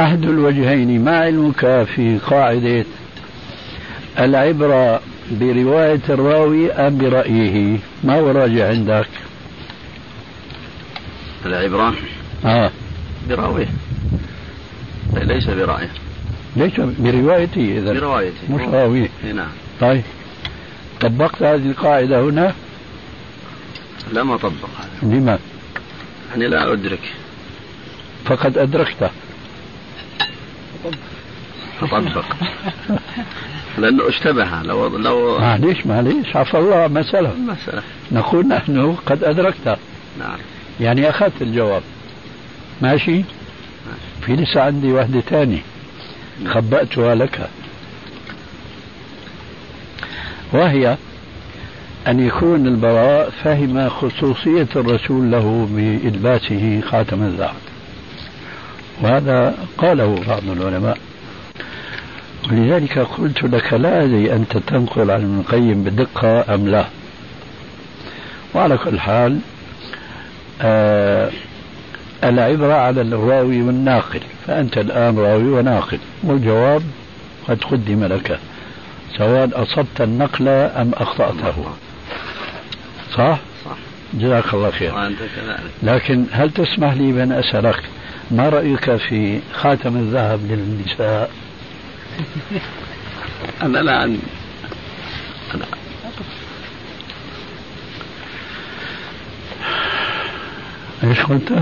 Speaker 3: أحد الوجهين ما علمك في قاعدة العبرة برواية الراوي أم برأيه؟ ما هو راجع عندك؟
Speaker 8: العبرة.
Speaker 3: آه.
Speaker 8: برأويه. ليس برأيه.
Speaker 3: ليش بروايته إذا.
Speaker 8: بروايته.
Speaker 3: مش راويه.
Speaker 8: نعم.
Speaker 3: طيب. طبقت هذه القاعدة هنا؟
Speaker 8: لم أطبق هذا.
Speaker 3: لما؟
Speaker 8: يعني لا أدرك.
Speaker 3: فقد أدركته.
Speaker 8: أطبق لأنه اشتبه. لو لو
Speaker 3: معليش معليش. عفى الله مسألة.
Speaker 8: مسألة.
Speaker 3: نقول نحن قد أدركت
Speaker 8: نعم.
Speaker 3: يعني أخذت الجواب. ماشي؟ في لسه عندي واحدة تانية. خبأتها لك. وهي أن يكون البراء فهم خصوصية الرسول له بإلباسه خاتم الذهب وهذا قاله بعض العلماء. ولذلك قلت لك لا أدري أنت تنقل عن ابن القيم بدقة أم لا. وعلى كل حال آه العبرة على الراوي والناقل. فأنت الآن راوي وناقل. والجواب قد قدم لك سواء أصبت النقل أم أخطأته. صح؟
Speaker 8: صح.
Speaker 3: جزاك الله خير. لكن هل تسمح لي بأن أسألك ما رأيك في خاتم الذهب للنساء؟ [laughs]
Speaker 8: أنا لا عندي أنا
Speaker 3: إيش قلت؟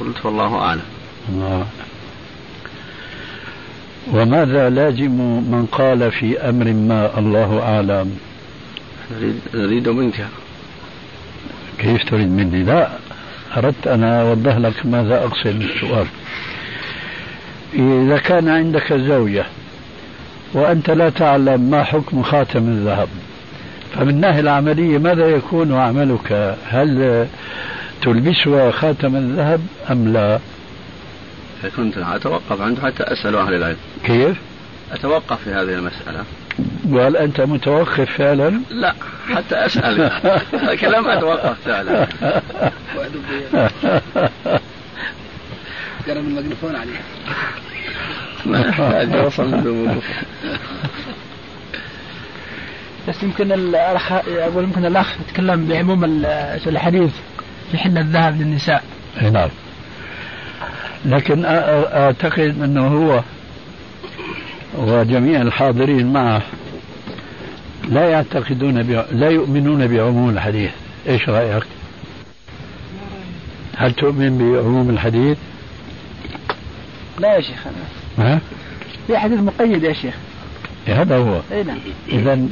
Speaker 8: قلت والله أعلم.
Speaker 3: آه. وماذا لازم من قال في أمر ما الله أعلم؟
Speaker 8: نريد نريد منك.
Speaker 3: كيف تريد مني؟ لا أردت أن أوضح لك ماذا أقصد بالسؤال. إذا كان عندك زوجة وأنت لا تعلم ما حكم خاتم الذهب فمن الناحية العملية ماذا يكون عملك؟ هل تلبسها خاتم الذهب أم لا؟
Speaker 8: كنت أتوقف عنده حتى أسأل أهل العلم.
Speaker 3: كيف؟
Speaker 8: أتوقف في هذه المسألة.
Speaker 3: وهل أنت متوقف فعلا؟
Speaker 8: لا حتى أسأل. كلام أتوقف فعلا.
Speaker 6: قرب الميكروفون عليه
Speaker 8: ما يحتاج وصل بالموقف.
Speaker 4: بس يمكن الأخ أقول يمكن الأخ يتكلم بعموم ال- الحديث. في حل الذهب للنساء
Speaker 3: إيه نعم لكن أعتقد أنه هو وجميع الحاضرين معه لا يعتقدون ب... لا يؤمنون بعموم الحديث إيش رأيك؟ هل تؤمن بعموم الحديث؟
Speaker 4: لا يا شيخ أنا
Speaker 3: ها؟
Speaker 4: في حديث مقيد يا شيخ
Speaker 3: هذا هو
Speaker 4: إي نعم
Speaker 3: اذا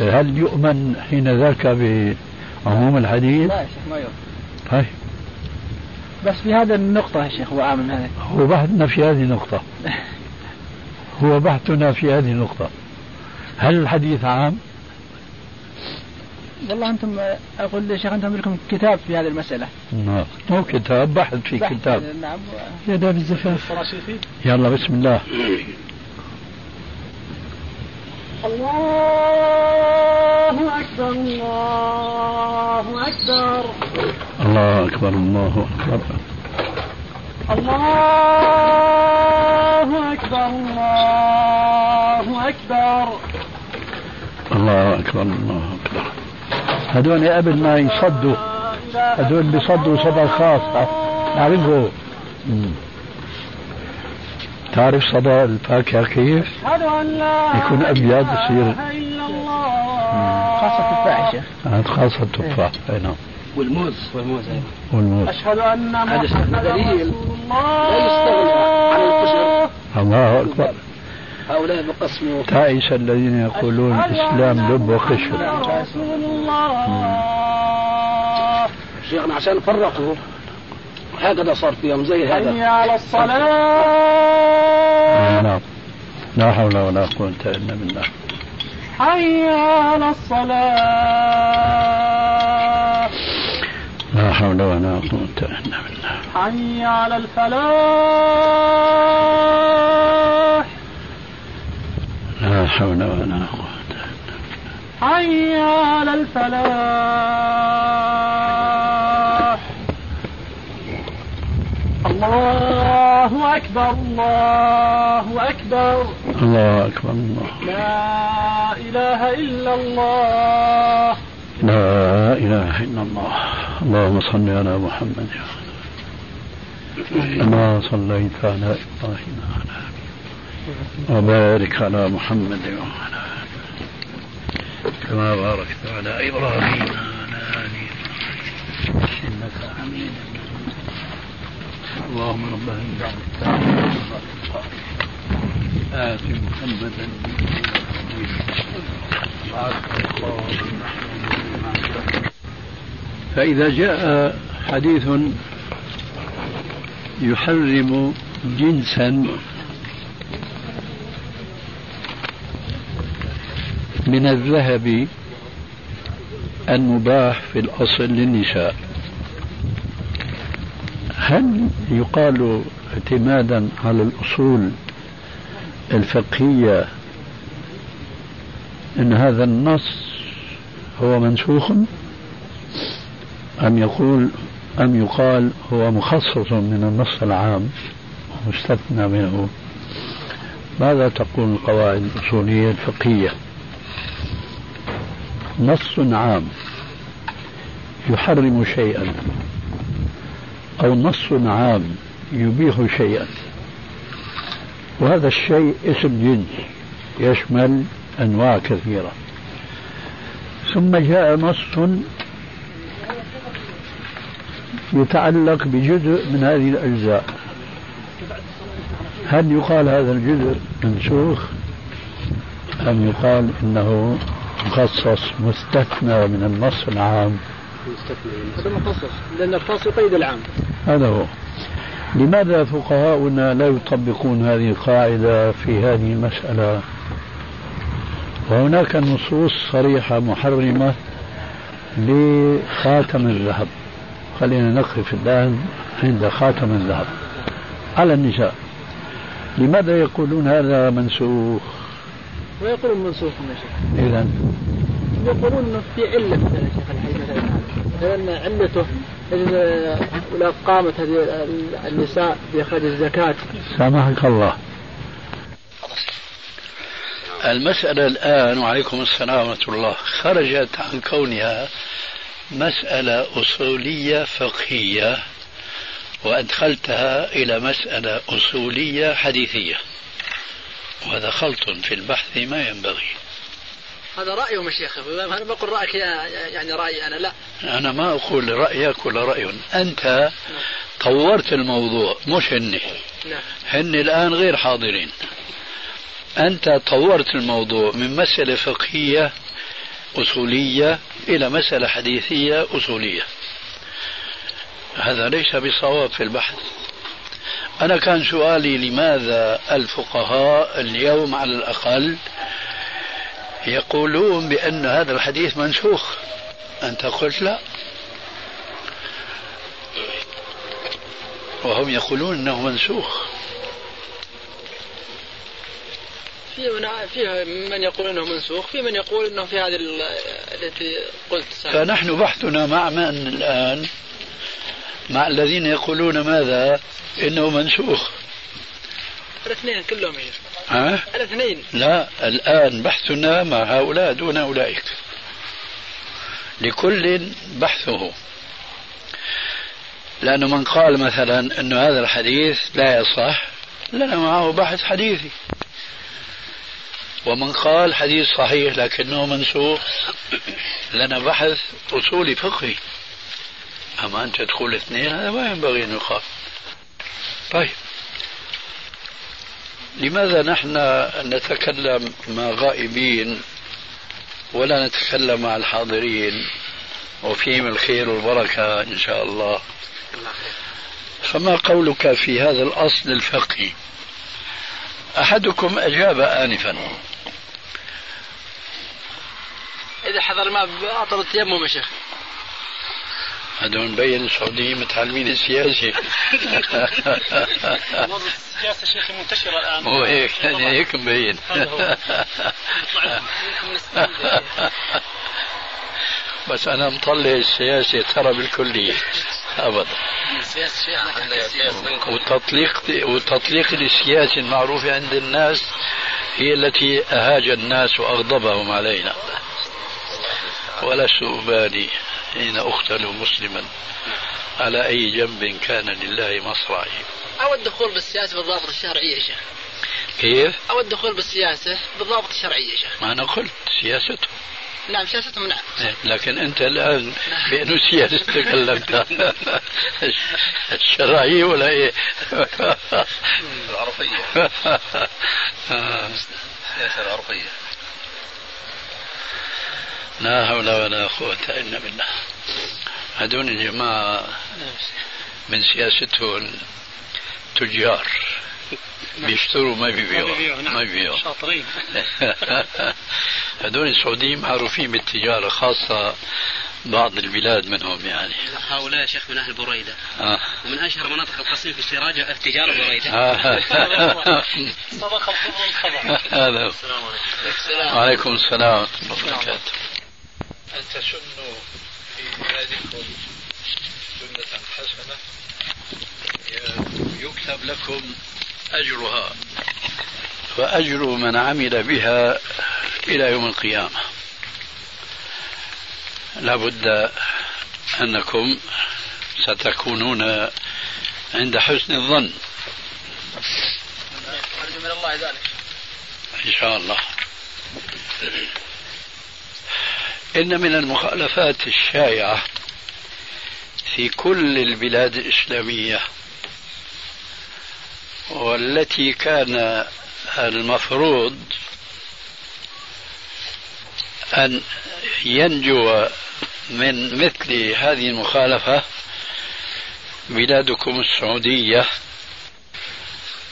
Speaker 3: هل يؤمن حين ذاك بعموم الحديث؟
Speaker 4: لا يا شيخ ما يوم
Speaker 3: طيب.
Speaker 4: بس في هذا النقطة يا شيخ هو عامل هذا
Speaker 3: هو بحثنا في هذه النقطة. هو بحثنا في هذه النقطة. هل الحديث عام؟
Speaker 4: والله أنتم أقول يا شيخ أنتم لكم كتاب في هذه المسألة.
Speaker 3: نعم. مو كتاب بحث في بحث. كتاب.
Speaker 4: نعم.
Speaker 5: في اداب الزفاف.
Speaker 3: يلا بسم الله.
Speaker 5: الله أكبر الله أكبر.
Speaker 3: الله أكبر الله أكبر.
Speaker 5: الله أكبر الله أكبر.
Speaker 3: الله أكبر الله أكبر. هذول قبل ما يصدوا. هذول بيصدوا صدى خاص. نعرفه. تعرف صدى الفاكهة كيف؟ يكون أبيض يصير.
Speaker 4: خاصة التفاح يا شيخ
Speaker 3: هذا خاصة التفاح أي نعم.
Speaker 2: والموز. والموز
Speaker 3: والموز.
Speaker 5: أشهد أن محمدا
Speaker 2: دليل لا يستغنى عن القشر
Speaker 3: الله أكبر.
Speaker 2: هؤلاء بقسموا
Speaker 3: تعيس الذين يقولون الإسلام لب وقشر
Speaker 5: رسول الله.
Speaker 2: شيخنا عشان فرقوا هكذا صار فيهم زي
Speaker 5: حي
Speaker 2: هذا
Speaker 5: على الصلاة.
Speaker 3: نعم. لا حول ولا قوة إلا بالله.
Speaker 5: حي على الصلاة.
Speaker 3: لا حول ولا قوة إلا بالله.
Speaker 5: حي على الفلاح.
Speaker 3: لا حول ولا قوة
Speaker 5: حي على الفلاح. الله أكبر الله أكبر.
Speaker 3: الله أكبر الله
Speaker 5: لا إله إلا الله.
Speaker 3: لا إله إلا الله. اللهم صل على محمد. كما صليت على إبراهيم وبارك على محمد وعلى كما باركت على إبراهيم وعلى آل إبراهيم. إنك حميد اللهم رب هذه آت محمدا فإذا جاء حديث يحرم جنسا من الذهب المباح في الأصل للنساء. هل يقال اعتمادا على الأصول الفقهية أن هذا النص هو منسوخ؟ أم يقول أم يقال هو مخصص من النص العام مستثنى منه. ماذا تقول القواعد الأصولية الفقهية؟ نص عام. يحرم شيئا. أو نص عام يبيح شيئا. وهذا الشيء اسم جنس يشمل أنواع كثيرة. ثم جاء نص يتعلق بجزء من هذه الأجزاء. هل يقال هذا الجزء منسوخ أم يقال إنه مخصص مستثنى من النص العام؟
Speaker 4: هذا مخصص لأن الخاص يقيد العام.
Speaker 3: هذا هو. لماذا فقهاؤنا لا يطبقون هذه القاعدة في هذه المسألة؟ وهناك نصوص صريحة محرمة لخاتم الذهب. خلينا نقف الآن عند خاتم الذهب. على النساء لماذا يقولون هذا منسوخ؟
Speaker 4: ويقولون منسوخ يا شيخ.
Speaker 3: إذا؟
Speaker 4: يقولون في علة مثلا يا شيخ الحديث مثلا مثلا علته ولا قامت هذه النساء بإخراج الزكاة.
Speaker 3: سامحك الله. المسألة الآن وعليكم السلام ورحمة الله. خرجت عن كونها مسألة أصولية فقهية وأدخلتها إلى مسألة أصولية حديثية. وهذا خلط في البحث ما ينبغي.
Speaker 4: هذا رأيهم يا شيخ أنا بقول رأيك يعني رأيي أنا لا.
Speaker 3: أنا ما أقول رأيك ولا رأي. أنت طورت الموضوع مش هن
Speaker 4: نعم.
Speaker 3: هن الآن غير حاضرين. أنت طورت الموضوع من مسألة فقهية أصولية إلى مسألة حديثية أصولية. هذا ليس بصواب في البحث. أنا كان سؤالي لماذا الفقهاء اليوم على الأقل يقولون بأن هذا الحديث منسوخ؟ أنت قلت لا. وهم يقولون أنه منسوخ.
Speaker 5: في من في من يقول إنه منسوخ، في من يقول إنه في هذه التي قلت
Speaker 3: سابقا. فنحن بحثنا مع من الآن؟ مع الذين يقولون ماذا؟ إنه منسوخ.
Speaker 5: الاثنين كلهم هي.
Speaker 3: ها؟
Speaker 5: الاثنين.
Speaker 3: لا الآن بحثنا مع هؤلاء دون أولئك. لكل بحثه. لأنه من قال مثلا أن هذا الحديث لا يصح لنا معه بحث حديثي ومن قال حديث صحيح لكنه منسوخ لنا بحث أصولي فقهي. أما أنت تقول اثنين هذا ما ينبغي أن يخاف طيب. لماذا نحن نتكلم مع غائبين ولا نتكلم مع الحاضرين؟ وفيهم الخير والبركة إن شاء الله. فما قولك في هذا الأصل الفقهي؟ أحدكم أجاب آنفا.
Speaker 5: إذا حضر ما أعطر التيمم يا شيخ.
Speaker 3: هذول مبين السعوديين متعلمين السياسة.
Speaker 5: السياسة شيخ منتشرة الآن.
Speaker 3: هو هيك يعني هيك مبين. بس أنا مطلع السياسة ترى بالكلية. أبدا. وتطليق وتطليق السياسة المعروفة عند الناس هي التي أهاج الناس وأغضبهم علينا. ولست أبالي حين أقتل مسلما. على أي جنب كان لله مصرعي؟
Speaker 5: أو الدخول بالسياسة بالضابط الشرعي يا شيخ.
Speaker 3: كيف؟
Speaker 5: أو الدخول بالسياسة بالضابط الشرعي يا شيخ.
Speaker 3: ما أنا قلت سياسته.
Speaker 5: نعم سياستهم نعم
Speaker 3: إيه، لكن أنت الآن بأنه سياسة تكلمت الشرعية ولا إيه؟ [laughs]
Speaker 8: العرفية. [laughs] السياسة العرفية.
Speaker 3: لا حول ولا قوة إلا بالله. هذول الجماعة من سياستهم تجار بيشتروا ما بيبيعوا.
Speaker 5: نعم.
Speaker 3: ما بيبيعوا.
Speaker 5: شاطرين. [laughs]
Speaker 3: هذول السعوديين معروفين بالتجارة خاصة بعض البلاد منهم يعني.
Speaker 6: هؤلاء شيخ من أهل بريدة.
Speaker 3: آه.
Speaker 6: ومن أشهر مناطق القصيم في السراج التجارة بريدة.
Speaker 3: آه. [laughs]
Speaker 5: صدق الخبر [laughs]
Speaker 3: هذا.
Speaker 5: السلام عليكم.
Speaker 3: وعليكم السلام ورحمة الله وبركاته. أن تسنوا في بلادكم سنة حسنة؟ يكتب لكم أجرها. وأجر من عمل بها إلى يوم القيامة. لابد أنكم ستكونون عند حسن الظن.
Speaker 5: أرجو من الله ذلك.
Speaker 3: إن شاء الله. إن من المخالفات الشائعة في كل البلاد الإسلامية والتي كان المفروض أن ينجو من مثل هذه المخالفة بلادكم السعودية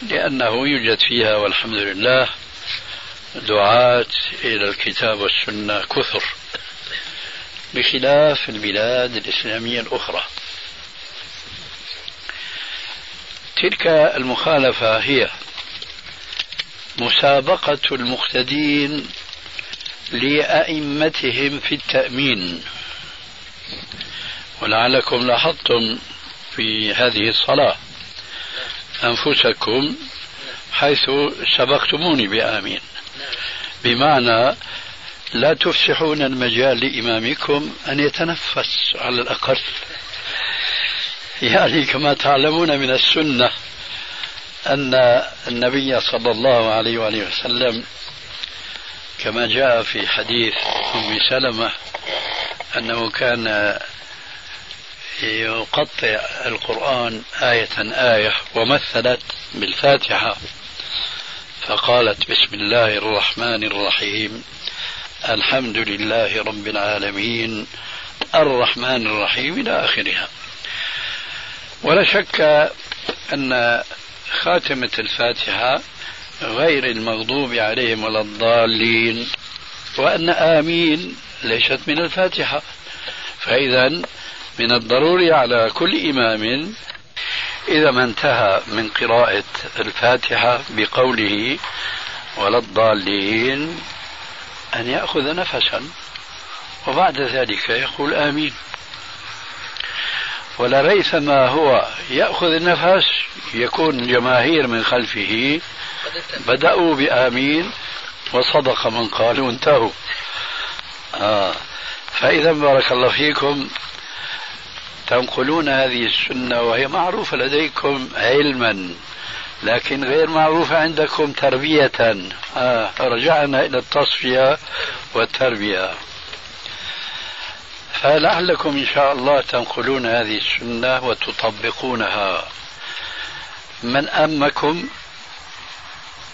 Speaker 3: لأنه يوجد فيها والحمد لله دعاة إلى الكتاب والسنة كثر. بخلاف البلاد الإسلامية الأخرى. تلك المخالفة هي مسابقة المقتدين لأئمتهم في التأمين. ولعلكم لاحظتم في هذه الصلاة أنفسكم حيث سبقتموني بآمين. بمعنى لا تفسحون المجال لإمامكم أن يتنفس على الأقل. يعني كما تعلمون من السنة أن النبي صلى الله عليه وآله وسلم كما جاء في حديث أم سلمة أنه كان يقطع القرآن آية آية ومثلت بالفاتحة فقالت بسم الله الرحمن الرحيم. الحمد لله رب العالمين الرحمن الرحيم إلى آخرها. ولا شك أن خاتمة الفاتحة غير المغضوب عليهم ولا الضالين وأن آمين ليست من الفاتحة. فإذا من الضروري على كل إمام إذا ما انتهى من قراءة الفاتحة بقوله ولا الضالين أن يأخذ نفسا وبعد ذلك يقول آمين. ولريثما هو يأخذ النفس يكون الجماهير من خلفه بدأوا بآمين وصدق من قالوا انتهوا. آه فإذا بارك الله فيكم. تنقلون هذه السنة وهي معروفة لديكم علما. لكن غير معروفة عندكم تربية. آه رجعنا إلى التصفية والتربية. فلعلكم إن شاء الله تنقلون هذه السنة وتطبقونها. من أمكم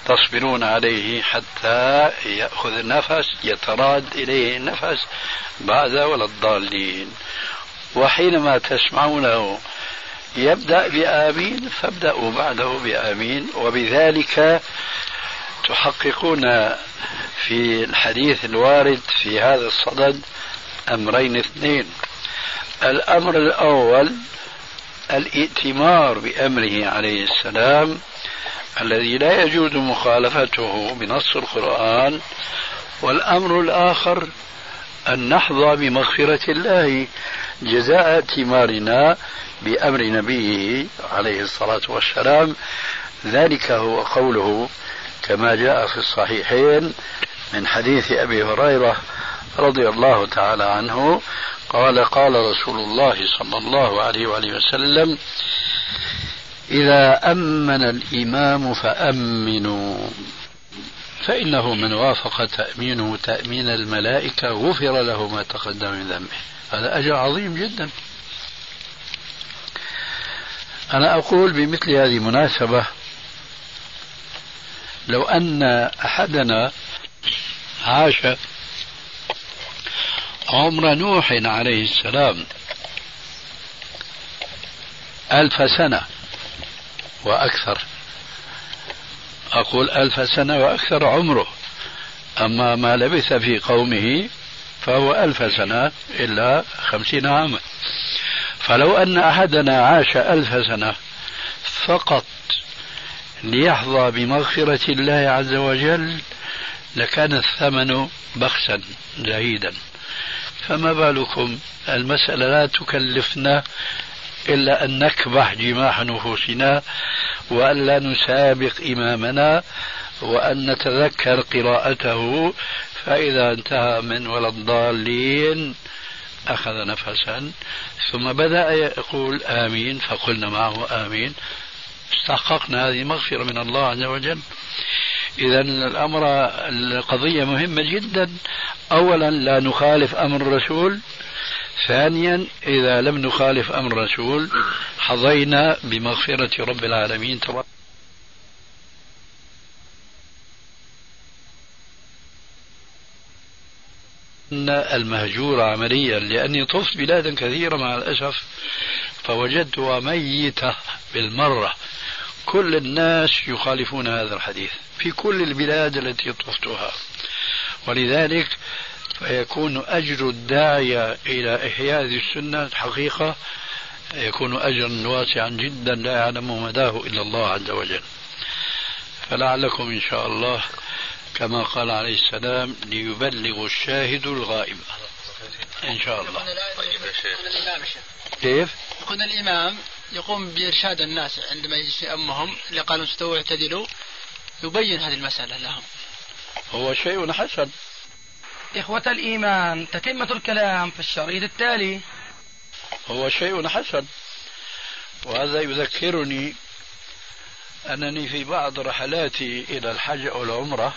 Speaker 3: تصبرون عليه حتى يأخذ النفس يتراد إليه النفس بعد ولا الضالين. وحينما تسمعونه يبدأ بآمين فابدأوا بعده بآمين وبذلك تحققون في الحديث الوارد في هذا الصدد أمرين اثنين. الأمر الأول الائتمار بأمره عليه السلام الذي لا يجوز مخالفته بنص القرآن والأمر الآخر أن نحظى بمغفرة الله جزاء ائتمارنا بأمر نبيه عليه الصلاة والسلام. ذلك هو قوله كما جاء في الصحيحين من حديث أبي هريرة رضي الله تعالى عنه قال قال رسول الله صلى الله عليه وآله وسلم إذا أمن الإمام فأمنوا. فإنه من وافق تأمينه تأمين الملائكة غفر له ما تقدم من ذنبه. هذا أجر عظيم جدا. أنا أقول بمثل هذه المناسبة لو أن أحدنا عاش عمر نوح عليه السلام ألف سنة وأكثر أقول ألف سنة وأكثر عمره. أما ما لبث في قومه فهو ألف سنة إلا خمسين عاما. فلو أن أحدنا عاش ألف سنة فقط ليحظى بمغفرة الله عز وجل لكان الثمن بخسا زهيدا فما بالكم؟ المسألة لا تكلفنا إلا أن نكبح جماح نفوسنا وأن لا نسابق إمامنا وأن نتذكر قراءته فإذا انتهى من ولا الضالين أخذ نفسا. ثم بدأ يقول آمين فقلنا معه آمين. استحققنا هذه مغفرة من الله عز وجل. إذا الأمر القضية مهمة جدا. أولا لا نخالف أمر الرسول. ثانيا إذا لم نخالف أمر الرسول حظينا بمغفرة رب العالمين. تبارك المهجورة عمليا لأني طفت بلادا كثيرة مع الأسف فوجدتها ميتة بالمرة. كل الناس يخالفون هذا الحديث في كل البلاد التي طفتها. ولذلك فيكون أجر الداعية إلى إحياء هذه السنة حقيقة يكون أجرا واسعا جدا لا يعلم مداه إلا الله عز وجل. فلعلكم إن شاء الله كما قال عليه السلام ليبلغ الشاهد الغائب. إن شاء الله. كيف؟
Speaker 9: يكون الإمام يقوم بإرشاد الناس عندما يجلس أمهم اللي قالوا استووا اعتدلوا يبين هذه المسألة لهم.
Speaker 3: هو شيء حسن.
Speaker 2: إخوة الإيمان تتمة الكلام في الشريط التالي.
Speaker 3: هو شيء حسن وهذا يذكرني أنني في بعض رحلاتي إلى الحج أو العمرة